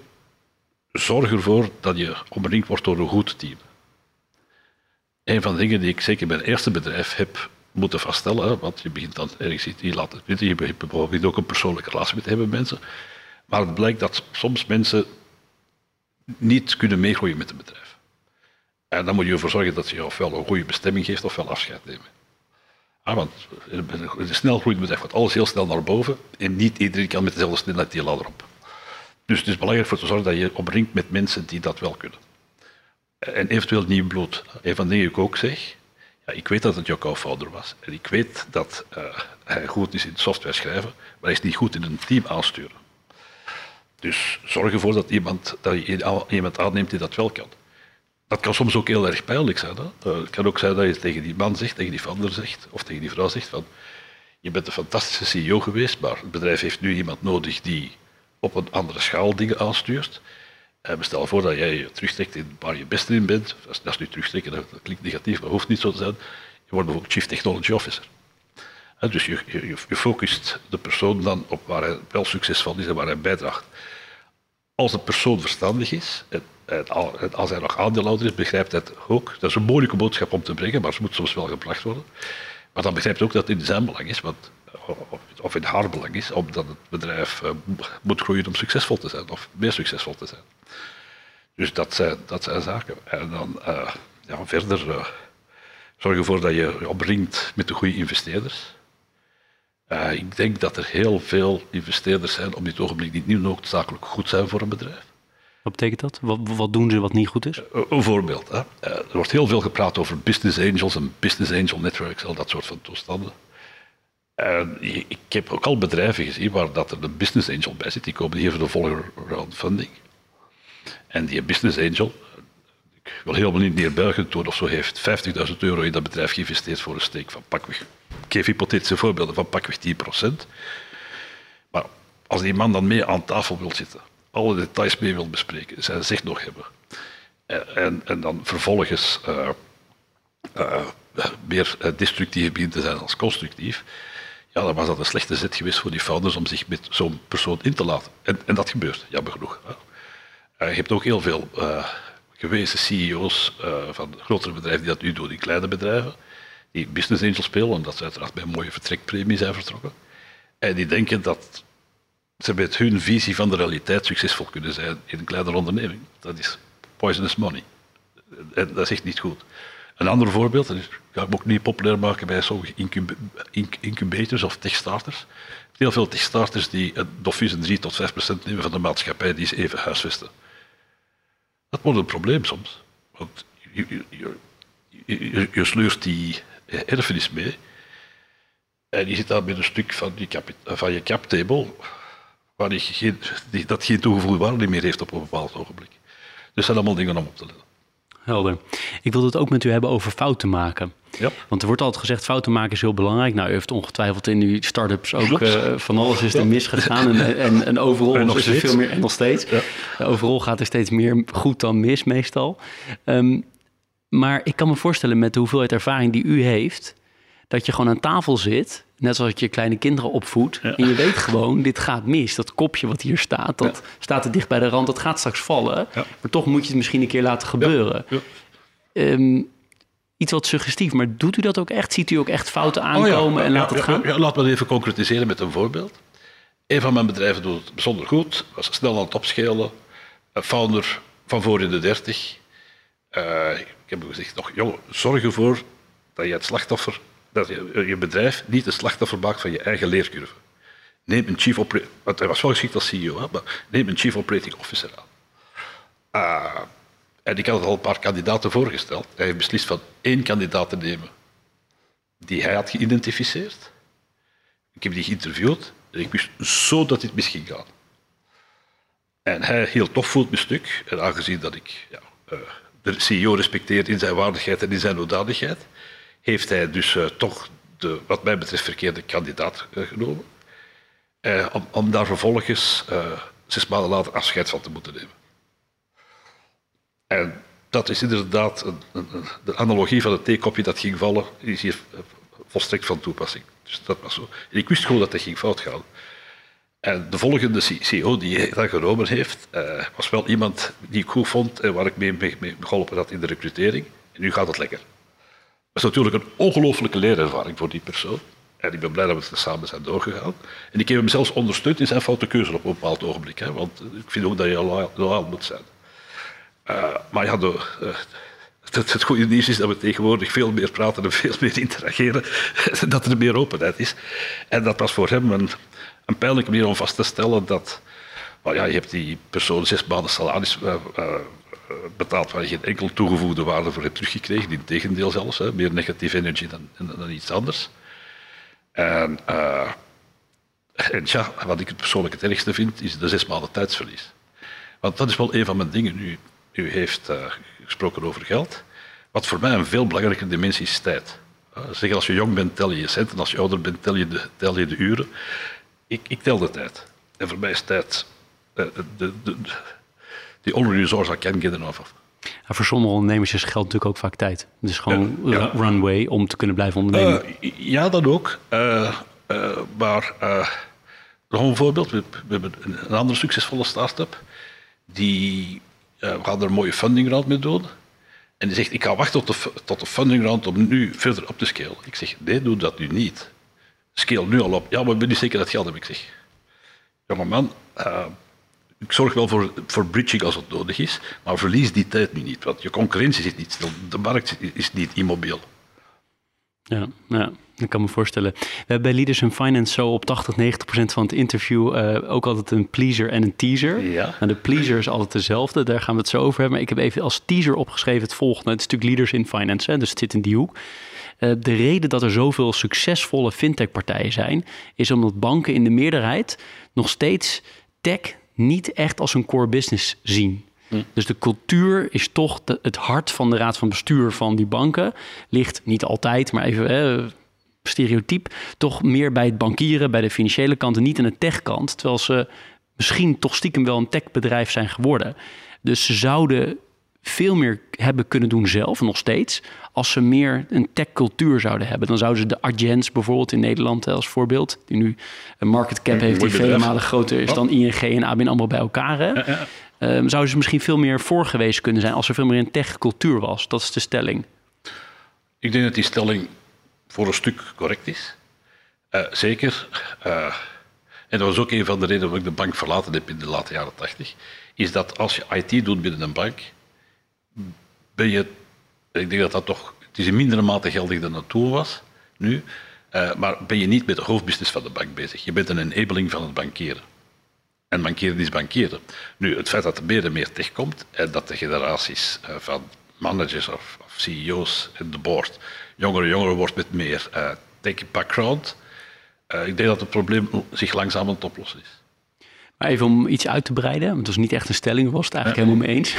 Zorg ervoor dat je omringd wordt door een goed team. Een van de dingen die ik zeker bij het eerste bedrijf heb moeten vaststellen, want je begint dan ergens iets, het weten, je begint ook een persoonlijke relatie met hebben mensen, maar het blijkt dat soms mensen niet kunnen meegroeien met het bedrijf. En dan moet je ervoor zorgen dat je ofwel een goede bestemming geeft ofwel afscheid nemen. Ah, want in een snel groeiend bedrijf gaat alles heel snel naar boven en niet iedereen kan met dezelfde snelheid die ladder op. Dus het is belangrijk voor te zorgen dat je omringt met mensen die dat wel kunnen. En eventueel nieuw bloed. Een van de dingen die ik ook zeg, ja, ik weet dat het jouw was. En ik weet dat uh, hij goed is in software schrijven, maar hij is niet goed in een team aansturen. Dus zorg ervoor dat, iemand, dat je iemand aanneemt die dat wel kan dat kan soms ook heel erg pijnlijk zijn. Hè? Uh, het kan ook zijn dat je tegen die man zegt, tegen die vader zegt, of tegen die vrouw zegt van je bent een fantastische CEO geweest, maar het bedrijf heeft nu iemand nodig die op een andere schaal dingen aanstuurt. En stel voor dat jij je terugtrekt in waar je beste in bent. Dat is nu terugtrekken, dat klinkt negatief, maar hoeft niet zo te zijn. Je wordt bijvoorbeeld Chief Technology Officer. dus je, je, je, focust de persoon dan op waar hij wel succesvol is en waar hij bijdraagt. Als een persoon verstandig is, en, als hij nog aandeelhouder is, begrijpt hij het ook. Dat is een moeilijke boodschap om te brengen, maar ze moet soms wel gebracht worden. Maar dan begrijpt hij ook dat het in zijn belang is, of in haar belang is, omdat het bedrijf uh, moet groeien om succesvol te zijn, of meer succesvol te zijn. Dus dat zijn, dat zijn zaken. En dan uh, ja, verder uh, zorg ervoor dat je je omringt met de goede investeerders. Uh, ik denk dat er heel veel investeerders zijn op dit ogenblik die niet noodzakelijk goed zijn voor een bedrijf.
Wat betekent dat? Wat, wat doen ze wat niet goed is?
een voorbeeld. Hè. er wordt heel veel gepraat over business angels en business angel networks, al dat soort van toestanden. En ik heb ook al bedrijven gezien waar dat er een business angel bij zit. Die komen hier voor de volgende round funding. En die business angel, ik wil helemaal niet neerbuigend doen of zo, heeft 50.000 euro in dat bedrijf geïnvesteerd voor een steek van pakweg. Ik geef hypothetische voorbeelden van pakweg 10%. Maar als die man dan mee aan tafel wil zitten, alle details mee wil bespreken, zij zegt nog hebben. En, en dan vervolgens uh, uh, meer destructief begint te zijn als constructief, ja, dan was dat een slechte zet geweest voor die founders om zich met zo'n persoon in te laten. En, en dat gebeurt, jammer genoeg. Je hebt ook heel veel gewezen CEO's uh, van grotere bedrijven die dat nu doen in kleine bedrijven, die business angel spelen, omdat ze uiteraard bij een mooie vertrekpremie zijn vertrokken. En die denken dat ze met hun visie van de realiteit succesvol kunnen zijn in een kleine onderneming. Dat is poisonous money. En dat is echt niet goed. Een ander voorbeeld, dat ga ik ook niet populair maken bij sommige incub incubators of techstarters. Heel veel techstarters die een doffies 3 tot 5 procent nemen van de maatschappij die ze even huisvesten. Dat wordt een probleem soms. Want je, je, je, sleurt die erfenis mee en je zit daar met een stuk van cap, van je captable waar je geen, dat geen toegevoegde waarde meer heeft op een bepaald ogenblik. Dus dat zijn allemaal dingen om op te letten.
Helder. Ik wilde het ook met u hebben over fouten maken.
Ja.
Want er wordt altijd gezegd, fouten maken is heel belangrijk. Nou, u heeft ongetwijfeld in uw start-ups ook uh, van alles is er misgegaan. En, en, en overal en is er veel meer, en nog steeds. Ja. overal gaat er steeds meer goed dan mis meestal. Um, maar ik kan me voorstellen met de hoeveelheid ervaring die u heeft... dat je gewoon aan tafel zit Net zoals je kleine kinderen opvoedt. En je weet gewoon, dit gaat mis. Dat kopje wat hier staat, dat staat er dicht bij de rand. Dat gaat straks vallen. Maar toch moet je het misschien een keer laten gebeuren. Um, iets wat suggestief, maar doet u dat ook echt? Ziet u ook echt fouten oh aankomen en laat het gaan?
Ja, laat me even concretiseren met een voorbeeld. Een van mijn bedrijven doet het bijzonder goed. Was snel aan het opschalen. Een founder van voor in de dertig. Uh, ik heb hem gezegd, nog, joh, zorg ervoor dat je het slachtoffer dat je, je bedrijf niet een slachtoffer maakt van je eigen leercurve. Neem een chief operating... Hij was wel geschikt als CEO, hè, maar neem een chief operating officer aan. Uh, en ik had al een paar kandidaten voorgesteld. Hij heeft beslist van één kandidaat te nemen die hij had geïdentificeerd. Ik heb die geïnterviewd en ik wist zo dat dit mis ging gaan. En hij hield toch voelt mijn stuk. En aangezien dat ik ja, uh, de CEO respecteer in zijn waardigheid en in zijn hoedanigheid, heeft hij dus uh, toch de, wat mij betreft, verkeerde kandidaat uh, genomen. Uh, om, om, daar vervolgens zes maanden later afscheid van te moeten nemen. En dat is inderdaad een, een, de analogie van het theekopje dat ging vallen, is hier volstrekt van toepassing. Dus dat was zo. Ik wist gewoon dat dat ging fout gaan. En de volgende CEO die hij dan genomen heeft, was wel iemand die ik goed vond en waar ik mee, mee, mee geholpen had in de recrutering. En nu gaat het lekker. Is natuurlijk een ongelooflijke leerervaring voor die persoon. En ik ben blij dat we er samen zijn doorgegaan. En ik heb hem zelfs ondersteund in zijn foute keuze op een bepaald ogenblik. Hè, want ik vind ook dat je loyaal moet zijn. Uh, maar ja, de, uh, het, het, goede nieuws is dat we tegenwoordig veel meer praten en veel meer interageren. dat er meer openheid is. En dat was voor hem een, een pijnlijke manier om vast te stellen dat... ja, je hebt die persoon zes maanden salaris eh, betaald waar je geen enkel toegevoegde waarde voor hebt teruggekregen. In tegendeel zelfs, hè, meer negatieve energie dan, dan, iets anders. En, uh, en ja, wat ik persoonlijk het ergste vind, is de zes maanden tijdsverlies. Want dat is wel een van mijn dingen nu. U heeft uh, gesproken over geld. Wat voor mij een veel belangrijke dimensie is tijd. Zeg, als je jong bent, tel je je centen. Als je ouder bent, tel je de, tel je de uren. Ik, ik tel de tijd. En voor mij is tijd de, de, the only resource I can get enough of.
voor sommige ondernemers is geld natuurlijk ook vaak tijd. Het is gewoon ja, runway om te kunnen blijven ondernemen.
Uh, ja, dat ook. Uh, uh, maar nog een voorbeeld. We, we, hebben een andere succesvolle start-up. die uh, gaan er een mooie funding round mee doen. En die zegt, ik ga wachten tot de, tot de funding round om nu verder op te scalen. Ik zeg, nee, doe dat nu niet. Scale nu al op. Ja, maar ik ben niet zeker dat geld heb. Ik zeg, jongeman, uh, ik zorg wel voor, voor bridging als het nodig is, maar verlies die tijd nu niet. Want je concurrentie zit niet stil. De markt is niet immobiel.
Ja, ja, ik kan me voorstellen. We hebben bij Leaders in Finance zo op 80, 90 procent van het interview uh, ook altijd een pleaser en een teaser.
Ja.
En de pleaser is altijd dezelfde, daar gaan we het zo over hebben. Maar ik heb even als teaser opgeschreven het volgende. Het is natuurlijk Leaders in Finance, hè, dus het zit in die hoek. Uh, de reden dat er zoveel succesvolle fintech-partijen zijn, is omdat banken in de meerderheid nog steeds tech niet echt als een core business zien. Hm. Dus de cultuur is toch het hart van de raad van bestuur van die banken. Ligt niet altijd, maar even eh, stereotyp. Toch meer bij het bankieren, bij de financiële kant en niet aan de techkant. Terwijl ze misschien toch stiekem wel een techbedrijf zijn geworden. Dus ze zouden veel meer hebben kunnen doen zelf, nog steeds. Als ze meer een tech-cultuur zouden hebben. Dan zouden ze de Argents bijvoorbeeld in Nederland als voorbeeld... die nu een market cap heeft die vele malen groter is dan ING en ABN AMRO bij elkaar. Hè? Ehm, zouden ze misschien veel meer voor geweest kunnen zijn... als er veel meer een tech-cultuur was. Dat is de stelling.
Ik denk dat die stelling voor een stuk correct is. Uh, zeker. Uh, en dat was ook een van de redenen waarom ik de bank verlaten heb in de late jaren tachtig. Is dat als je IT doet binnen een bank ben je, ik denk dat dat toch, het is in mindere mate geldig dan het toen was, nu, uh, maar ben je niet met de hoofdbusiness van de bank bezig. Je bent een enabling van het bankeren. En bankeren is bankeren. Nu, het feit dat er meer en meer tech komt en dat de generaties uh, van managers of, of, CEO's in de board jonger en jonger wordt met meer uh, tech background, ik denk dat het probleem zich langzaam aan het oplossen is.
Maar even om iets uit te breiden, want het was niet echt een stelling, was het eigenlijk helemaal mee eens.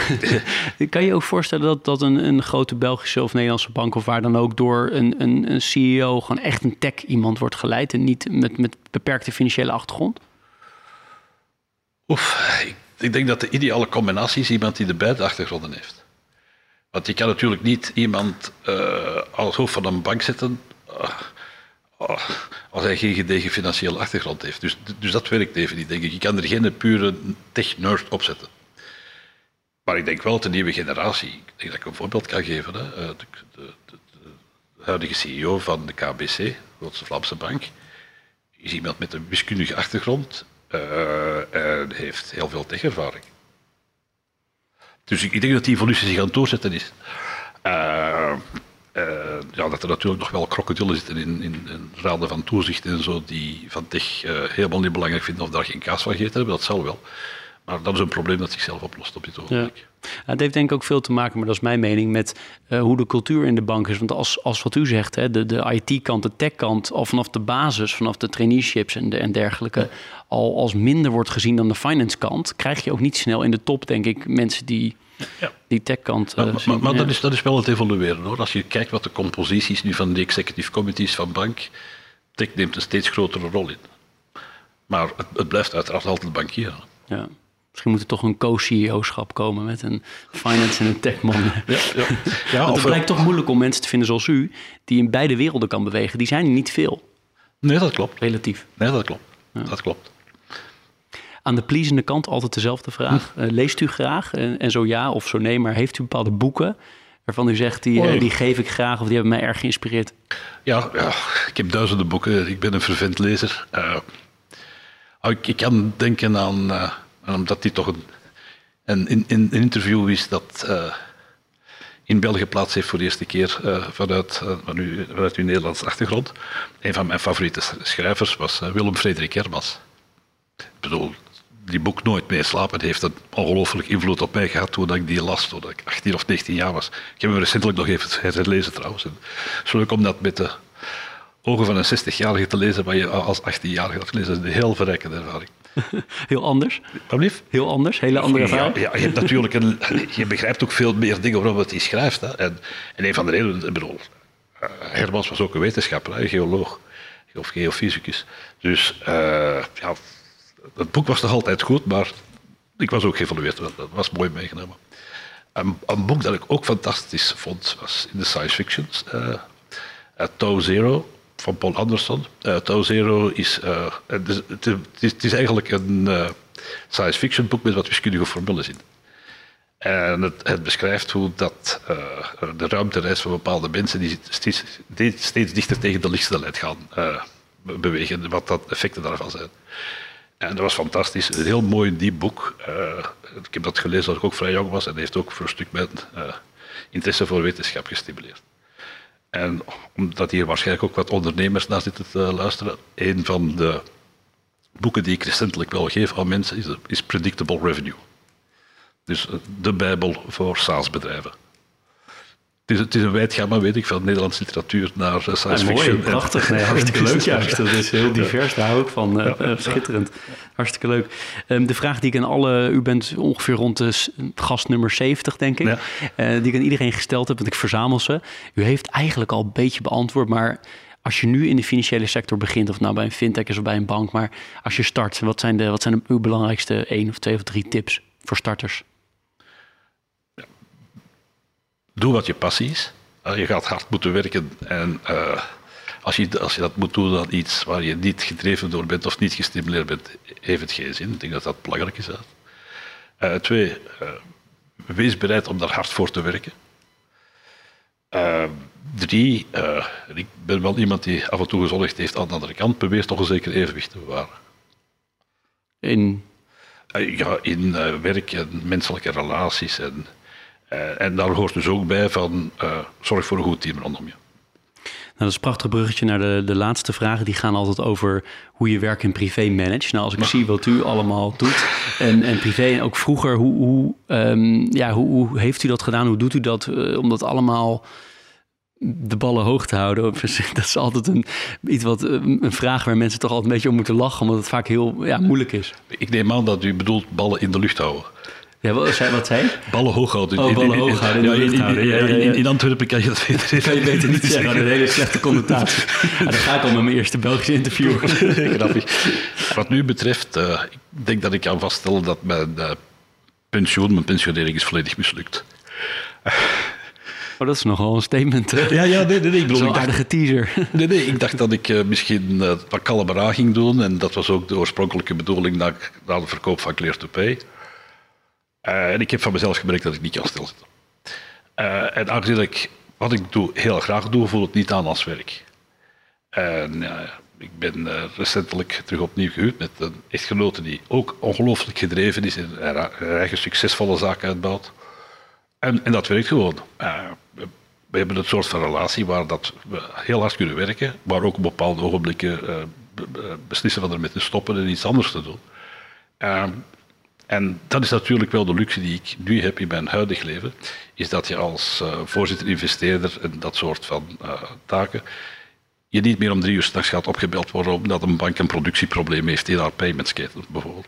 kan je ook voorstellen dat, dat een, een grote Belgische of Nederlandse bank of waar dan ook door een, een, een CEO gewoon echt een tech iemand wordt geleid en niet met, met beperkte financiële achtergrond?
Oef, ik, ik denk dat de ideale combinatie is iemand die de beide achtergronden heeft. Want je kan natuurlijk niet iemand uh, als hoofd van een bank zetten. Uh, Oh, als hij geen gedegen financiële achtergrond heeft. Dus, dus dat werkt even niet, denk ik. Je kan er geen pure tech-nerd op zetten. Maar ik denk wel de nieuwe generatie, ik denk dat ik een voorbeeld kan geven. Hè. Eh, de, de, de, de huidige CEO van de KBC, de grootste Vlaamse bank, is iemand met een wiskundige achtergrond uh, en heeft heel veel techervaring. Dus ik, ik, denk dat die evolutie zich aan het doorzetten is. Uh, ja, dat er natuurlijk nog wel krokodillen zitten in, in, in raden van toezicht en zo, die van tech uh, helemaal niet belangrijk vinden of daar geen kaas van gegeten hebben, dat zal wel. Maar dat is een probleem dat zichzelf oplost op dit ogenblik.
Ja. het heeft denk ik ook veel te maken, maar dat is mijn mening, met uh, hoe de cultuur in de bank is. Want als, als wat u zegt, hè, de, de IT-kant, de tech-kant, al vanaf de basis, vanaf de traineeships en, de, en dergelijke, ja. al als minder wordt gezien dan de finance-kant, krijg je ook niet snel in de top, denk ik, mensen die ja. die techkant.
Uh, maar, maar, maar dat, is, dat is wel het evolueren hoor. Als je kijkt wat de composities nu van de executive committees van bank, tech neemt een steeds grotere rol in. Maar het, het blijft uiteraard altijd bankieren.
Ja. Misschien moet er toch een co-CEO-schap komen met een finance en een techman. Ja, ja. ja het blijkt toch moeilijk om mensen te vinden zoals u, die in beide werelden kan bewegen. Die zijn niet veel.
Nee, dat klopt.
Relatief.
Nee, dat klopt. Ja. Dat klopt.
Aan de pleasende kant altijd dezelfde vraag. Uh, leest u graag? En, en, zo ja of zo nee, maar heeft u bepaalde boeken waarvan u zegt, die, uh, die geef ik graag of die hebben mij erg geïnspireerd?
Ja, ja ik heb duizenden boeken. Ik ben een vervent lezer. Uh, ik, ik, kan denken aan, omdat die toch een, een, een, een interview is dat in België plaats heeft voor de eerste keer vanuit, nu, vanuit uw Nederlandse achtergrond. Een van mijn favoriete schrijvers was Willem Frederik Hermans. Ik bedoel, die boek Nooit meer slapen heeft een ongelooflijk invloed op mij gehad toen ik die las, toen ik 18 of 19 jaar was. Ik heb hem recentelijk nog even herlezen trouwens. Het is leuk om dat met de ogen van een 60-jarige te lezen, waar je als 18-jarige dat lezen. Dat is een heel verrijkende ervaring.
Heel anders?
Wat
Heel anders, hele andere ervaring?
Ja, ja, je, hebt natuurlijk een, je begrijpt ook veel meer dingen waarom het hij schrijft. Hè. En, en een van de redenen, ik bedoel, uh, Hermans was ook een wetenschapper, een geoloog of geofysicus. Dus uh, ja, het boek was nog altijd goed, maar ik was ook geëvolueerd. Dat was mooi meegenomen. Een, een, boek dat ik ook fantastisch vond, was in de science fiction. Uh, uh, Zero van Paul Anderson. Uh, Zero is, het is, het, is, het, is, eigenlijk een, science fiction boek met wat wiskundige formules in. En het, het beschrijft hoe dat, uh, de ruimtereis van bepaalde mensen die steeds, steeds dichter tegen de lichtsnelheid gaan uh, bewegen, wat dat effecten daarvan zijn. En dat was fantastisch. Een heel mooi diep boek. Uh, ik heb dat gelezen als ik ook vrij jong was en heeft ook voor een stuk mijn interesse voor wetenschap gestimuleerd. En omdat hier waarschijnlijk ook wat ondernemers naar zitten te luisteren, een van de boeken die ik recentelijk wel geef aan mensen is, is Predictable Revenue. Dus de Bijbel voor SaaS-bedrijven. Het is, het is, een wijd gamma, weet ik, van Nederlandse literatuur naar science
ja,
fiction.
Mooi, prachtig. Nee, hartstikke leuk juist. Dat is heel divers, daar hou ik van. Uh, schitterend. Hartstikke leuk. Um, de vraag die ik aan alle... U bent ongeveer rond de gast nummer 70, denk ik. Ja. Uh, die ik aan iedereen gesteld heb, want ik verzamel ze. U heeft eigenlijk al een beetje beantwoord, maar... Als je nu in de financiële sector begint, of nou bij een fintech is of bij een bank, maar als je start, wat zijn, de, wat zijn de, uw belangrijkste één of twee of drie tips voor starters?
Doe wat je passie is. Je gaat hard moeten werken en uh, als, je, als je dat moet doen aan iets waar je niet gedreven door bent of niet gestimuleerd bent, heeft het geen zin. Ik denk dat dat belangrijk is. Uh, twee, uh, wees bereid om daar hard voor te werken. drie, ik ben wel iemand die af en toe gezorgd heeft aan de andere kant, probeer toch een zeker evenwicht te bewaren.
In?
ja, in werk en menselijke relaties en uh, en daar hoort dus ook bij van uh, zorg voor een goed team rondom je.
Nou, dat is een prachtig bruggetje naar de, de laatste vragen. Die gaan altijd over hoe je werk en privé manage. Nou, als ik zie wat u allemaal doet en, en privé en ook vroeger, hoe, hoe, um, ja, hoe, hoe, heeft u dat gedaan? Hoe doet u dat uh, om dat allemaal de ballen hoog te houden? Dat is altijd een, iets wat, een vraag waar mensen toch altijd een beetje om moeten lachen, omdat het vaak heel ja, moeilijk is.
Ik neem aan dat u bedoelt ballen in de lucht houden.
Ja, wat zei, wat zei
Ballen hoog houden.
Oh, ballen hoog houden. In, in,
in, in, in, Antwerpen kan je dat beter
Kan je beter niet zeggen, een hele slechte connotatie. ja, dan ga ik al met mijn eerste Belgische interview.
Grappig. Wat nu betreft, uh, ik denk dat ik kan vaststellen dat mijn uh, pensioen, mijn pensionering is volledig mislukt.
Oh, dat is nogal een statement. Hè?
Ja, ja, nee, nee, nee. Ik bedoel,
Zo'n aardige teaser.
Nee, nee, ik dacht dat ik uh, misschien uh, wat Calabara ging doen. En dat was ook de oorspronkelijke bedoeling na, na de verkoop van Clear to Pay. Uh, en ik heb van mezelf gemerkt dat ik niet kan stilzitten. Uh, en aangezien ik wat ik doe heel graag doe, voel het niet aan als werk. En ik ben recentelijk terug opnieuw gehuwd met een echtgenote die ook ongelooflijk gedreven is en haar eigen succesvolle zaak uitbouwt. En, en dat werkt gewoon. We, we, hebben een soort van relatie waar dat we heel hard kunnen werken, maar ook op bepaalde ogenblikken beslissen we ermee te stoppen en iets anders te doen. En dat is natuurlijk wel de luxe die ik nu heb in mijn huidig leven, is dat je als uh, voorzitter, investeerder en dat soort van uh, taken, je niet meer om drie uur s'nachts gaat opgebeld worden omdat een bank een productieprobleem heeft in haar paymentsketen bijvoorbeeld.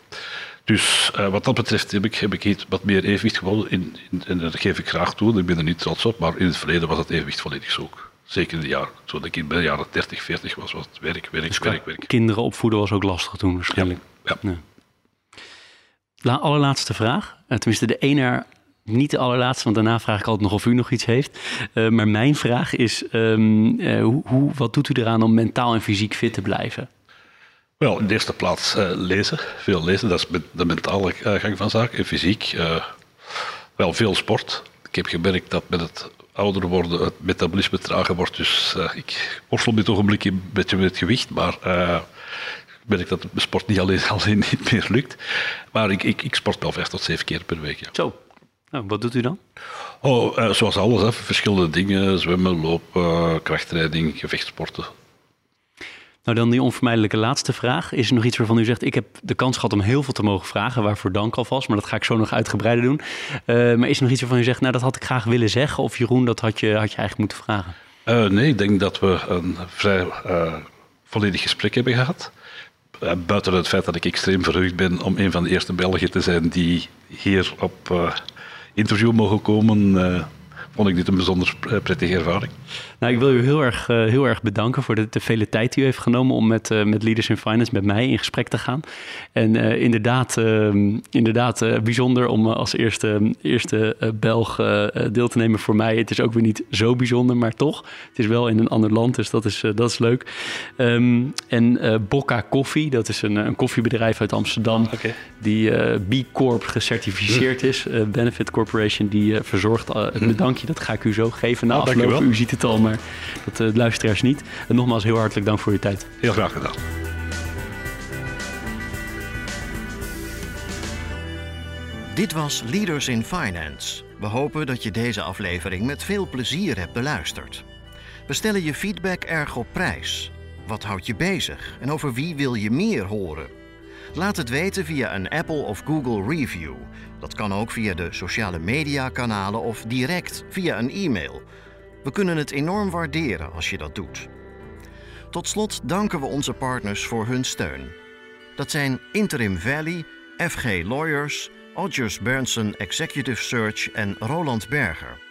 Dus uh, wat dat betreft heb ik, heb ik wat meer evenwicht gewonnen in, in, en dat geef ik graag toe, ik ben er niet trots op, maar in het verleden was het evenwicht volledig zo. Zeker in de jaren, toen ik in de jaren 30, 40 was, was het werk, werk, dus werk, werk.
Kinderen opvoeden was ook lastig toen waarschijnlijk.
ja. ja. ja.
La allerlaatste vraag. Uh, tenminste, de ene, niet de allerlaatste, want daarna vraag ik altijd nog of u nog iets heeft. Uh, maar mijn vraag is: um, uh, hoe, hoe, wat doet u eraan om mentaal en fysiek fit te blijven?
Wel, in de eerste plaats lezen. Veel lezen, dat is de mentale gang van zaken. En fysiek, wel veel sport. Ik heb gemerkt dat met het ouder worden het metabolisme trager wordt. Dus ik worstel dit ogenblik een beetje met het gewicht, maar merk dat het sport niet alleen, alleen niet meer lukt. Maar ik, ik, ik sport wel vijf tot zeven keer per week. Ja.
Zo. Nou, wat doet u dan?
Oh, uh, zoals alles, hè. verschillende dingen. Zwemmen, lopen, krachttraining, gevechtsporten.
Nou, dan die onvermijdelijke laatste vraag. Is er nog iets waarvan u zegt, ik heb de kans gehad om heel veel te mogen vragen, waarvoor dank alvast, maar dat ga ik zo nog uitgebreider doen. Uh, maar is er nog iets waarvan u zegt, nou dat had ik graag willen zeggen, of Jeroen, dat had je, had je eigenlijk moeten vragen?
Nee, ik denk dat we een vrij volledig gesprek hebben gehad. Uh, buiten het feit dat ik extreem verheugd ben om een van de eerste Belgen te zijn die hier op uh, interview mogen komen uh, vond ik dit een bijzonder prettige ervaring.
Nou, ik wil u heel erg, heel erg bedanken voor de, de, vele tijd die u heeft genomen om met, met Leaders in Finance met mij in gesprek te gaan. En inderdaad, ehm, inderdaad bijzonder om als eerste, eerste Belg deel te nemen voor mij. Het is ook weer niet zo bijzonder, maar toch. Het is wel in een ander land, dus dat is, dat is leuk. Ehm, en Bocca Koffie, dat is een, een koffiebedrijf uit Amsterdam. Die B Corp gecertificeerd is. Benefit Corporation, die verzorgt het bedankje. Dat ga ik u zo geven na nou, afloop. U ziet het al, maar dat uh, luisteraars niet. En nogmaals heel hartelijk dank voor uw tijd.
Heel graag gedaan.
Dit was Leaders in Finance. We hopen dat je deze aflevering met veel plezier hebt beluisterd. We stellen je feedback erg op prijs. Wat houdt je bezig en over wie wil je meer horen? Laat het weten via een Apple of Google review. Dat kan ook via de sociale media kanalen of direct via een e-mail. We kunnen het enorm waarderen als je dat doet. Tot slot danken we onze partners voor hun steun. Dat zijn Interim Valley, FG Lawyers, Odgers Berndsen Executive Search en Roland Berger.